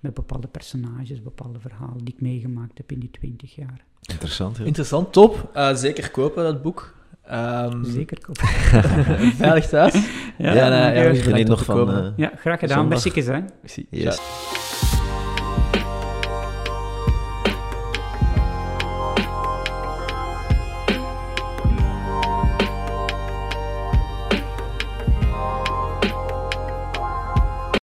met bepaalde personages, bepaalde verhalen die ik meegemaakt heb in die twintig jaar. Interessant. heel. Interessant, top. Eh, zeker kopen, dat boek. Ehm, Zeker. Koop. Veilig thuis. Ja, Ja, om nog van... eh, ja, graag gedaan. Merci. Merci. yes.